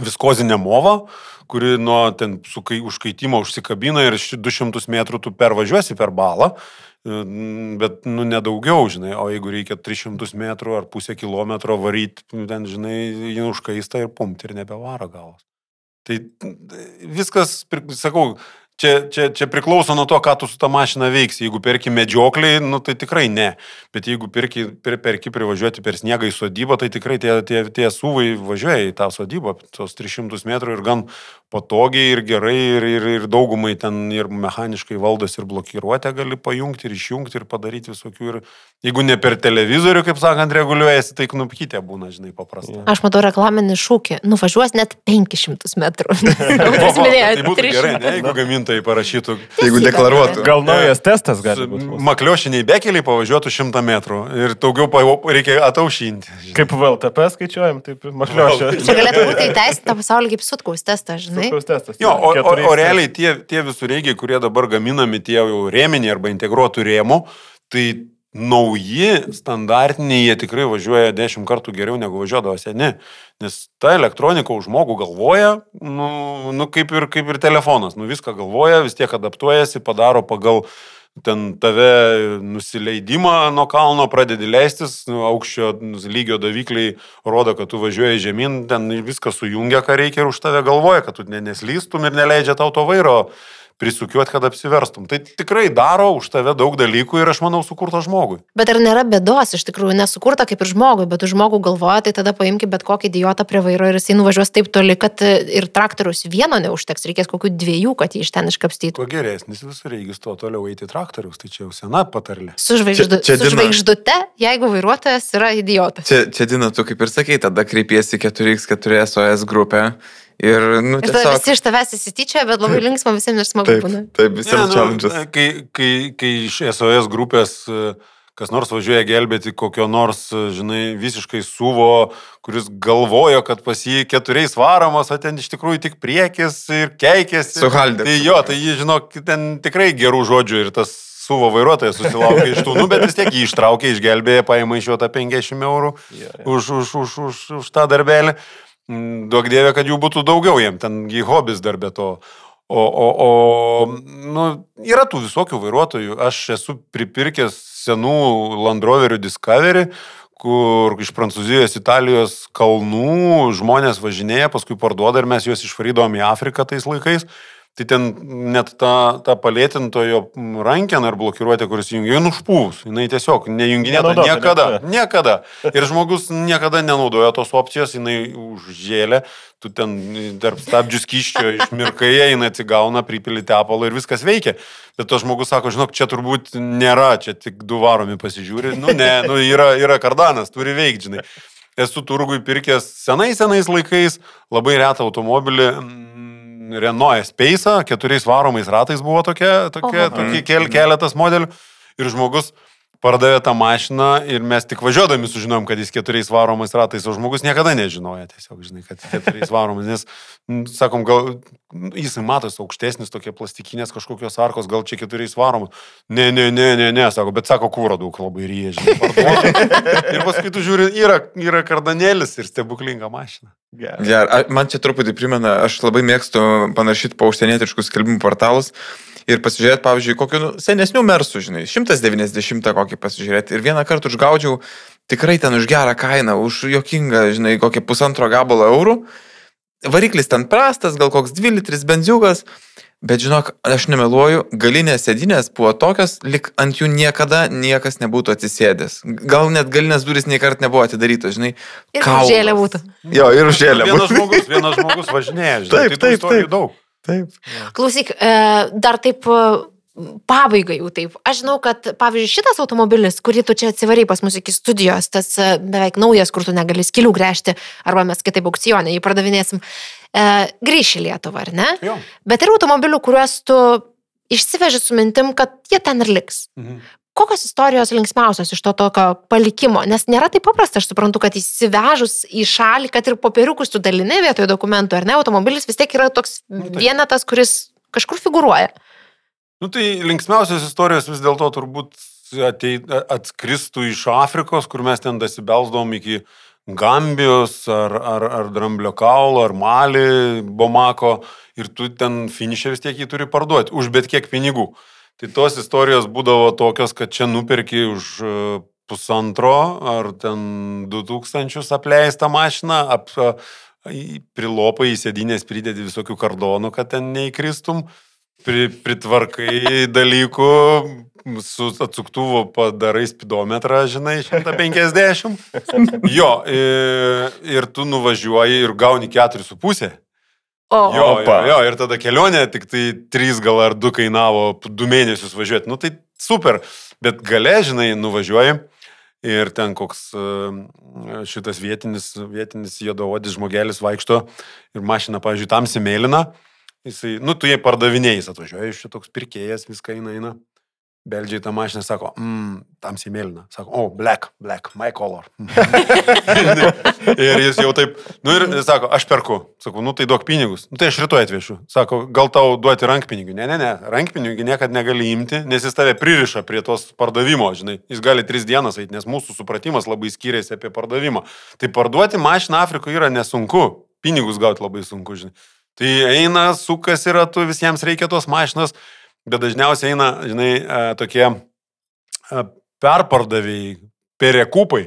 viskozinė mova, kuri nuo ten sukai, užkaitimo užsikabina ir 200 metrų tu pervažiuosi per balą, e, bet, nu, nedaugiau, žinai, o jeigu reikia 300 metrų ar pusę kilometro varyti, nu, ten, žinai, jį užkaista ir pumti ir nebevaro galas. Tai viskas, sakau, čia, čia, čia priklauso nuo to, ką tu su tą mašiną veiksi. Jeigu perki medžiokliai, nu, tai tikrai ne. Bet jeigu perki, per, perki privažiuoti per sniegą į sodybą, tai tikrai tie, tie, tie suvai važiuoja į tą sodybą, tos 300 metrų ir gan patogiai ir gerai ir, ir, ir daugumai ten ir mechaniškai valdos ir blokiruotę gali pajungti ir išjungti ir padaryti visokių. Ir jeigu ne per televizorių, kaip sakant, reguliuojasi, tai knupkytė būna, žinai, paprasta. Aš matau reklaminį šūkį, nuvažiuos net 500 metrų. Minėjote, tai būtų gerai, ne, jeigu gamintojai parašytų. Jeigu deklaruotų. Gal naujas testas gali būti. Makliošiniai bekeliai pavažiuotų 100 metrų ir daugiau reikia ataušinti. Kaip VLTP skaičiuojam, taip makliošė. Čia galėtų būti įteisinta pasaulyje kaip sutkaus testas, žinai žinai. Testas, jo, o, o, o realiai tie, tie visureigiai, kurie dabar gaminami, tie jau rėminiai arba integruotų rėmų, tai nauji standartiniai, jie tikrai važiuoja dešimt kartų geriau negu važiuodavo seni. Nes ta elektronika už žmogų galvoja, nu, nu kaip, ir, kaip ir telefonas, nu viską galvoja, vis tiek adaptuojasi, padaro pagal ten tave nusileidimą nuo kalno pradedi leistis, nu, aukščio lygio davikliai rodo, kad tu važiuoji žemyn, ten viską sujungia, ką reikia ir už tave galvoja, kad tu neslystum ir neleidžia tau to vairo prisukiuoti, kad apsiverstum. Tai tikrai daro už tave daug dalykų ir aš manau sukurta žmogui. Bet ar nėra bėdos, iš tikrųjų, nesukurta kaip ir žmogui, bet už žmogų galvoja, tai tada paimki bet kokį idiotą prie vairo ir jisai nuvažiuos taip toli, kad ir traktorius vieno neužteks, reikės kokių dviejų, kad jį iš ten iškapstytų. Kuo geresnis visur reikės to toliau eiti traktorius, tai čia jau sena patarlė. Su, žvaigždu, čia, čia su žvaigždute, jeigu vairuotojas yra idiotas. Čia, čia Dina, tu kaip ir sakei, tada kreipiesi 4x4 SOS grupę Ir, nu, ir tiesiog... visi iš tavęs įsityčia, bet labai linksma visiems ir smagu būna. Taip, visiems ne, challenges. Nu, kai, kai, kai iš SOS grupės e, kas nors važiuoja gelbėti kokio nors, e, žinai, visiškai suvo, kuris galvojo, kad pas jį keturiais varomas, o ten iš tikrųjų tik priekis ir keikės. Suhaldė. Tai jo, tai jį, žinok, ten tikrai gerų žodžių ir tas suvo vairuotojas susilaukė iš tų, nu, bet vis tiek jį ištraukė, išgelbėjo, paėmė iš jo tą 50 eurų yeah, yeah. Už, už, už, už, už tą darbelį. Duok dievė, kad jų būtų daugiau, jiem tengi hobis dar be to. O, o, o nu, yra tų visokių vairuotojų. Aš esu pripirkęs senų Land Roverių Discovery, kur iš Prancūzijos, Italijos kalnų žmonės važinėja, paskui parduoda ir mes juos išvarydavom į Afriką tais laikais. Tai ten net ta, ta palėtintojo rankeną ar blokiruotė, kuris jungia, jin užpūs. Jis tiesiog nejunginėta niekada. Niekada. Ir žmogus niekada nenaudoja tos opcijos, jinai užžėlė, tu ten tarp stabdžių skyščio išmirkai, jinai atsigauna, pripili tepalą ir viskas veikia. Bet to žmogus sako, žinok, čia turbūt nėra, čia tik du varomi pasižiūri. Nu ne, nu yra, yra kardanas, turi veikti, žinai. Esu turgui pirkęs senais senais laikais labai retą automobilį Renault Space, keturiais varomais ratais buvo tokia, tokia, Oho. tokie kel, keletas modelių. Ir žmogus pardavė tą mašiną ir mes tik važiuodami sužinojom, kad jis keturiais varomais ratais, o žmogus niekada nežinojo tiesiog, žinai, kad keturiais varomais, nes, sakom, gal jis matos aukštesnis, tokie plastikinės kažkokios arkos, gal čia keturiais varomais. Ne, ne, ne, ne, ne, sako, bet sako, kūro daug labai rėžė. ir paskui tu žiūri, yra, yra kardanėlis ir stebuklinga mašina. Gerai. Ger, man čia truputį primena, aš labai mėgstu panašyti po užsienietiškus skelbimų portalus ir pasižiūrėti, pavyzdžiui, kokiu nu, senesnių mersų, žinai, 190 kokį pasižiūrėti. Ir vieną kartą užgaudžiau tikrai ten už gerą kainą, už jokingą, žinai, kokį pusantro gabalo eurų. Variklis ten prastas, gal koks 2 litris benziukas. Bet žinok, aš nemeluoju, galinės sėdinės buvo tokios, lik ant jų niekada niekas nebūtų atsisėdęs. Gal net galinės duris nei kart nebuvo atidarytos, žinai. Ir užėlė būtų. Jo, ir užėlė būtų. Vienas žmogus, vienas žmogus važinėja, žinai. Taip, tai taip, taip. Daug. Taip. Klausyk, e, dar taip e, pabaigai jau taip. Aš žinau, kad, pavyzdžiui, šitas automobilis, kurį tu čia atsivarai pas mus iki studijos, tas e, beveik naujas, kur tu negali skilių gręžti, arba mes kitaip aukcionė, jį pardavinėsim, e, grįš į Lietuvą, ar ne? Jo. Bet yra automobilių, kuriuos tu išsiveži su mintim, kad jie ten ir liks. Mhm. Kokios istorijos linksmiausios iš to tokio palikimo? Nes nėra taip paprasta, aš suprantu, kad įsivežus į šalį, kad ir popieriukus tu dalini vietoje dokumentų, ar ne, automobilis vis tiek yra toks nu, vienetas, kuris kažkur figuruoja. Nu tai linksmiausios istorijos vis dėlto turbūt atei, atskristų iš Afrikos, kur mes ten dasibelsdavom iki Gambijos ar, ar, ar Dramblio kaulo, ar Mali, Bomako ir tu ten finišė vis tiek jį turi parduoti už bet kiek pinigų. Tai tos istorijos būdavo tokios, kad čia nuperki už e, pusantro ar ten du tūkstančius apleistą mašiną, ap, prilopai į sėdinės pridėti visokių kardonų, kad ten neįkristum, pri, pritvarkai dalykų, su atsuktuvu padarai spidometrą, žinai, 150. Jo, ir, ir tu nuvažiuoji ir gauni 4,5. O, Jo, jo, jo, ir tada kelionė tik tai 3 gal ar 2 kainavo 2 mėnesius važiuoti. Nu tai super, bet gale, žinai, nuvažiuoji ir ten koks e, šitas vietinis, vietinis jodovodis žmogelis vaikšto ir mašina, pavyzdžiui, tamsi mėlyna. Jisai, nu tu jai pardavinėjai, atvažiuoja iš čia toks pirkėjas, viską eina, eina. Beldžiai tą mašiną sako, mm, tamsiai mėlyna. Sako, o, oh, black, black, my color. ir jis jau taip, nu ir sako, aš perku. Sakau, nu tai duok pinigus. Nu tai aš rytoj atvešiu. Sako, gal tau duoti rankpinigių. Ne, ne, ne, rankpinigių niekada negali imti, nes jis tave pririša prie tos pardavimo, žinai. Jis gali tris dienas eiti, nes mūsų supratimas labai skiriasi apie pardavimą. Tai parduoti mašiną Afrikoje yra nesunku, pinigus gauti labai sunku, žinai. Tai eina, sukas yra, tu visiems reikia tos mašinos bet dažniausiai eina, žinai, e, tokie e, perpardavėjai, perekupai.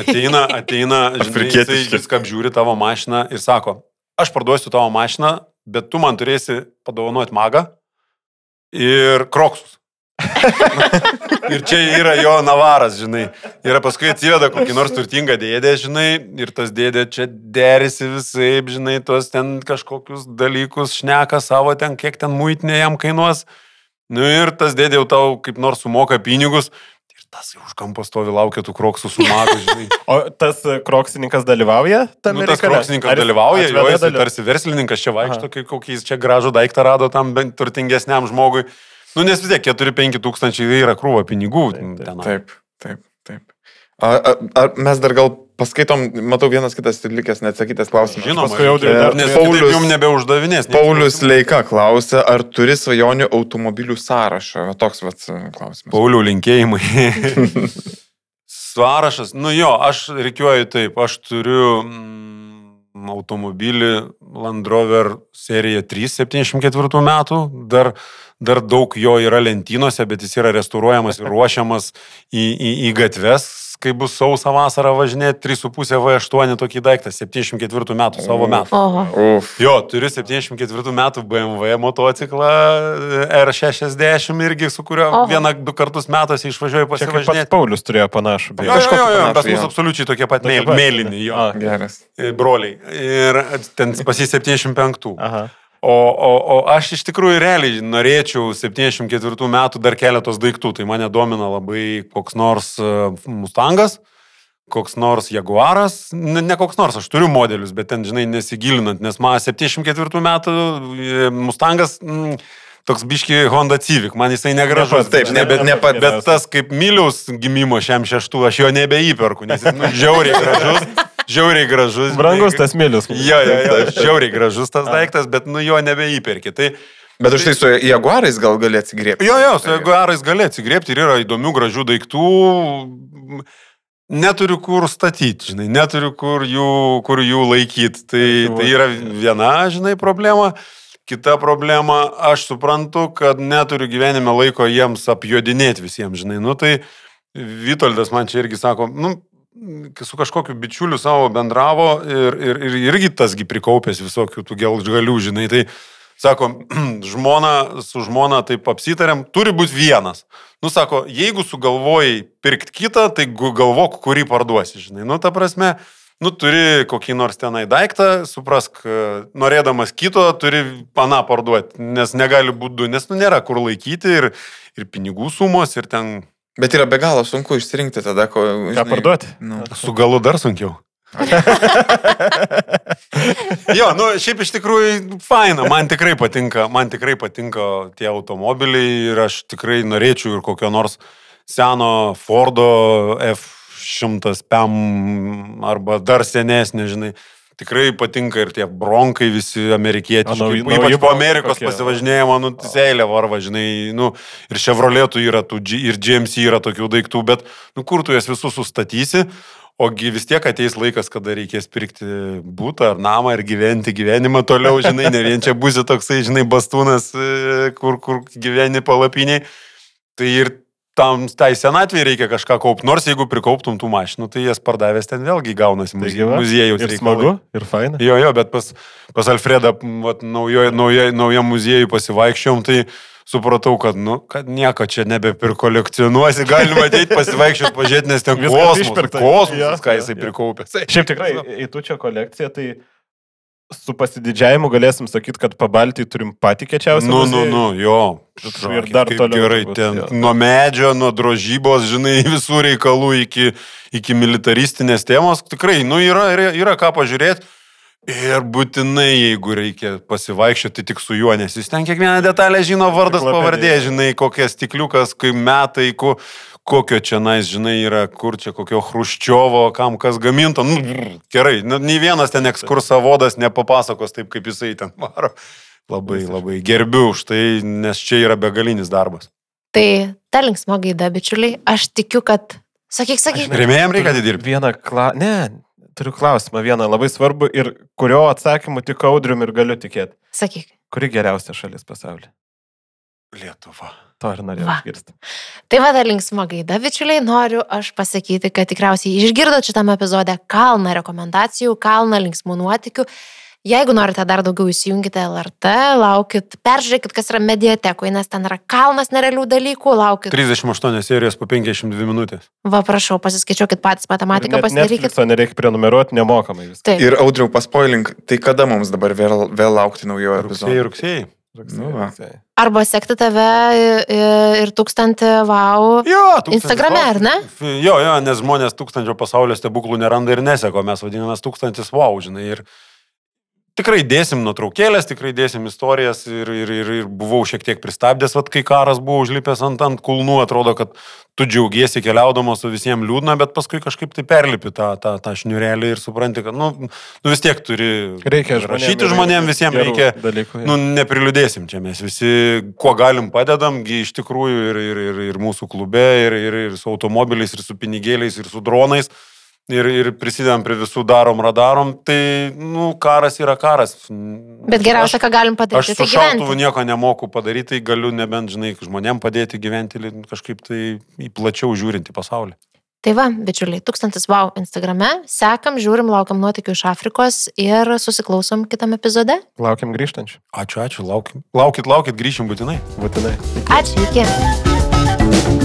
Ateina, ateina, žinai, jisai viską apžiūri tavo mašiną ir sako, aš parduosiu tavo mašiną, bet tu man turėsi padovanoti magą ir kroksus. Ir čia yra jo navaras, žinai. Ir paskui atsiveda kokį nors turtingą dėdę, žinai, ir tas dėdė čia derisi visai, žinai, tuos ten kažkokius dalykus šneka savo ten, kiek ten muitinė jam kainuos. Nu ir tas dėdė jau tau kaip nors sumoka pinigus. Ir tas jau už kampo stovi laukia tų kroksų sumatų, žinai. O tas kroksininkas dalyvauja tame? Nu, tas reikale? kroksininkas Ar jis dalyvauja, jo jis daly- tarsi verslininkas čia vaikšto, kai kokiais čia gražų daiktą rado tam bent turtingesniam žmogui. Nu, nes vis tiek 4-5 tūkstančiai yra krūva pinigų. Taip, taip. Taip, taip, taip. Ar, ar, ar mes dar gal paskaitom, matau vienas kitas likęs neatsakytas klausimas. Žinoma, Paskui E, dar nes Paulius- jums nebeuždavinės. Paulius. Leika klausia, ar turi svajonių automobilių sąrašą? Va toks vat klausimas. Paulių linkėjimai. Sąrašas, nu jo, aš reikiuoju taip, aš turiu mm, automobilį Land Rover serija 3 74 metų, dar, dar daug jo yra lentynose, bet jis yra restauruojamas ir ruošiamas į, į, į gatves, kai bus sausa vasara važinėti, 3,5 V8 tokį daiktą, 74 metų savo metų. Uf. Jo, turiu 74 metų BMW motociklą R60 irgi, su kuriuo Oho. vieną, du kartus metuose išvažiuoju pasivažinėti. Paulius turėjo panašų. beje. Jo, jo, jo, jo, pas mus absoliučiai tokie pat mėlyni, jo. Geras. e, broliai. Ir ten pasi 75. Aha. O, o, o aš iš tikrųjų realiai norėčiau 74 metų dar keletos daiktų. Tai mane domina labai koks nors e, Mustangas, koks nors Jaguaras, ne, ne koks nors, aš turiu modelius, bet ten, žinai, nesigilinant, nes man 74 metų e, Mustangas... Mm, Toks biški Honda Civic, man jisai negražus. Taip, žinai, ne- bet ne pat- bet tas kaip Miliaus gimimo šiam šeštų, aš jo nebeįperku, nes jis nu, žiauriai gražus. Žiauriai gražus. Brangus tas milius. Jo, jo, jo, žiauriai gražus tas daiktas, bet nu jo nebeįperki. Tai Bet už tai su Jaguarais gal gali atsigriepti. jo, jo, su Jaguarais gali atsigriepti ir yra įdomių, gražių daiktų. Neturiu kur statyti, žinai, neturiu kur jų, kur jų laikyti. Tai, tai yra viena, žinai, problema. Kita problema, aš suprantu, kad neturiu gyvenime laiko jiems apjodinėti visiems, žinai. Nu tai Vitoldas man čia irgi sako, nu, su kažkokiu bičiuliu savo bendravo ir, ir, ir irgi tasgi prikaupęs visokių tų gelžgalių, žinai. Tai sako, žmona, su žmona taip apsitarėm, turi būti vienas. Nu, sako, jeigu sugalvojai pirkti kitą, tai galvok, kurį parduosi, žinai. Nu, ta prasme, nu, turi kokį nors tenai daiktą, suprask, norėdamas kito, turi paną parduoti, nes negali būti du, nes, nu, nėra kur laikyti ir, ir pinigų sumos, ir ten Bet yra be galo sunku išsirinkti tada, ko... Ką parduoti? Nu. su galu dar sunkiau. jo, nu, šiaip iš tikrųjų faina, man tikrai patinka, man tikrai patinka tie automobiliai ir aš tikrai norėčiau ir kokio nors seno Fordo F100 PEM arba dar senesnė, žinai. Tikrai patinka ir tie bronkai visi amerikietiški. A, nauji- Ypač nauji po Amerikos kokie. pasivažinėjimo, nu, seilė varva, žinai, nu, ir Chevroletų yra tų, ir GMC yra tokių daiktų, bet, nu, kur tu jas visus sustatysi, ogi vis tiek ateis laikas, kada reikės pirkti būtą ar namą ir gyventi gyvenimą toliau, žinai, ne vien čia būsi toksai, žinai, bastūnas, e, kur, kur gyveni palapiniai. Tai ir tam tai senatvėje reikia kažką kaupti, nors jeigu prikauptum tų mašinų, tai jas pardavęs ten vėlgi gaunasi muzie- muziejus. Ir smagu, ir faina. Jo, jo, bet pas, pas Alfredą naujam muziejui pasivaikščiom, tai supratau, kad, nu, kad nieko čia nebeprikolekcionuosi, galima ateiti pasivaikščioti, pažiūrėti, nes ten Viskas kosmosas, Jo, ką jisai jo. prikaupė. Šiaip tikrai, į tu čia kolekciją, tai su pasididžiavimu galėsim sakyti, kad pabaltį turim patį kečiausią. Nu, nu, nu, jo. Ir dar toliau Gerai, ten jo. nuo medžio, nuo drožybos, žinai, visų reikalų iki, iki militaristinės temos. Tikrai, nu, yra, yra, yra ką pažiūrėti. Ir būtinai, jeigu reikia pasivaikščioti tik su juo, nes jis ten kiekvieną detalę žino, vardas, pavardė, žinai, kokie stikliukas, kai metai, ku, kokio čia nais, žinai, yra, kur čia kokio Hruščiovo, kam kas gaminta. Nu, gerai, nu, nei vienas ten ekskursavodas nepapasakos taip, kaip jisai ten varo. Labai, labai gerbiu už tai, nes čia yra begalinis darbas. Tai ta linksma gaida, bičiuliai, aš tikiu, kad... Sakyk, sakyk. Remėjim reikia atidirbti. Vieną kla... Ne, turiu klausimą, vieną labai svarbu ir kurio atsakymu tik audrium ir galiu tikėti. Sakyk. Kuri geriausia šalis pasaulyje? Lietuva. To ir norėjau Va. išgirsti. Tai vada linksma gaida, bičiuliai, noriu aš pasakyti, kad tikriausiai išgirdot šitame epizode kalną rekomendacijų, kalną linksmų nuotikių. Jeigu norite dar daugiau įsijunkite LRT, laukit, peržiūrėkit, kas yra mediatekoje, nes ten yra kalnas nerealių dalykų, laukit. 38 serijos po 52 minutės. Va, prašau, pasiskaičiuokit patys matematiką, pasidarykit. Netflixo nereikia prenumeruoti nemokamai viską. Taip. Ir audriau paspoilink, tai kada mums dabar vėl, vėl laukti naujo epizodo? Rugsėjai, rugsėjai. Nu va. Arba sekti tave ir tūkstantį wow. Jo, tūkstantis Instagrame, wow. ar ne? Jo, jo, nes žmonės tūkstančio pasaulio stebuklų neranda ir neseko, mes vadinamės tūkstantis wow, žinai. Ir tikrai dėsim nuotraukėlės, tikrai dėsim istorijas ir, ir, ir, ir buvau šiek tiek pristabdęs, vat, kai karas buvo užlipęs ant, ant kulnų, atrodo, kad tu džiaugiesi keliaudamas su visiems liūdna, bet paskui kažkaip tai perlipi tą, tą, tą šniurelį ir supranti, kad, nu, nu vis tiek turi Reikia žmonėm rašyti žmonėms, visiems reikia dalykų, jo. Nu, neprilidėsim čia, mes visi, kuo galim padedam, iš tikrųjų ir, ir, ir, ir mūsų klube, ir, ir, ir su automobiliais, ir su pinigėliais, ir su dronais, ir, ir prisidedam prie visų darom radarom, tai, nu, karas yra karas. Bet geriausia, ką galim padaryti, aš su tai šautuvu nieko nemoku padaryti, tai galiu nebent, žinai, žmonėm padėti gyventi kažkaip tai į plačiau žiūrinti pasaulį. Tai va, bičiuliai, tūkstantis wow Instagrame, sekam, žiūrim, laukiam nuotikių iš Afrikos ir susiklausom kitam epizode. Laukiam grįžtančių. Ačiū, ačiū, laukit, laukit, laukit grįšim būtinai. Būtinai. Ačiū, iki.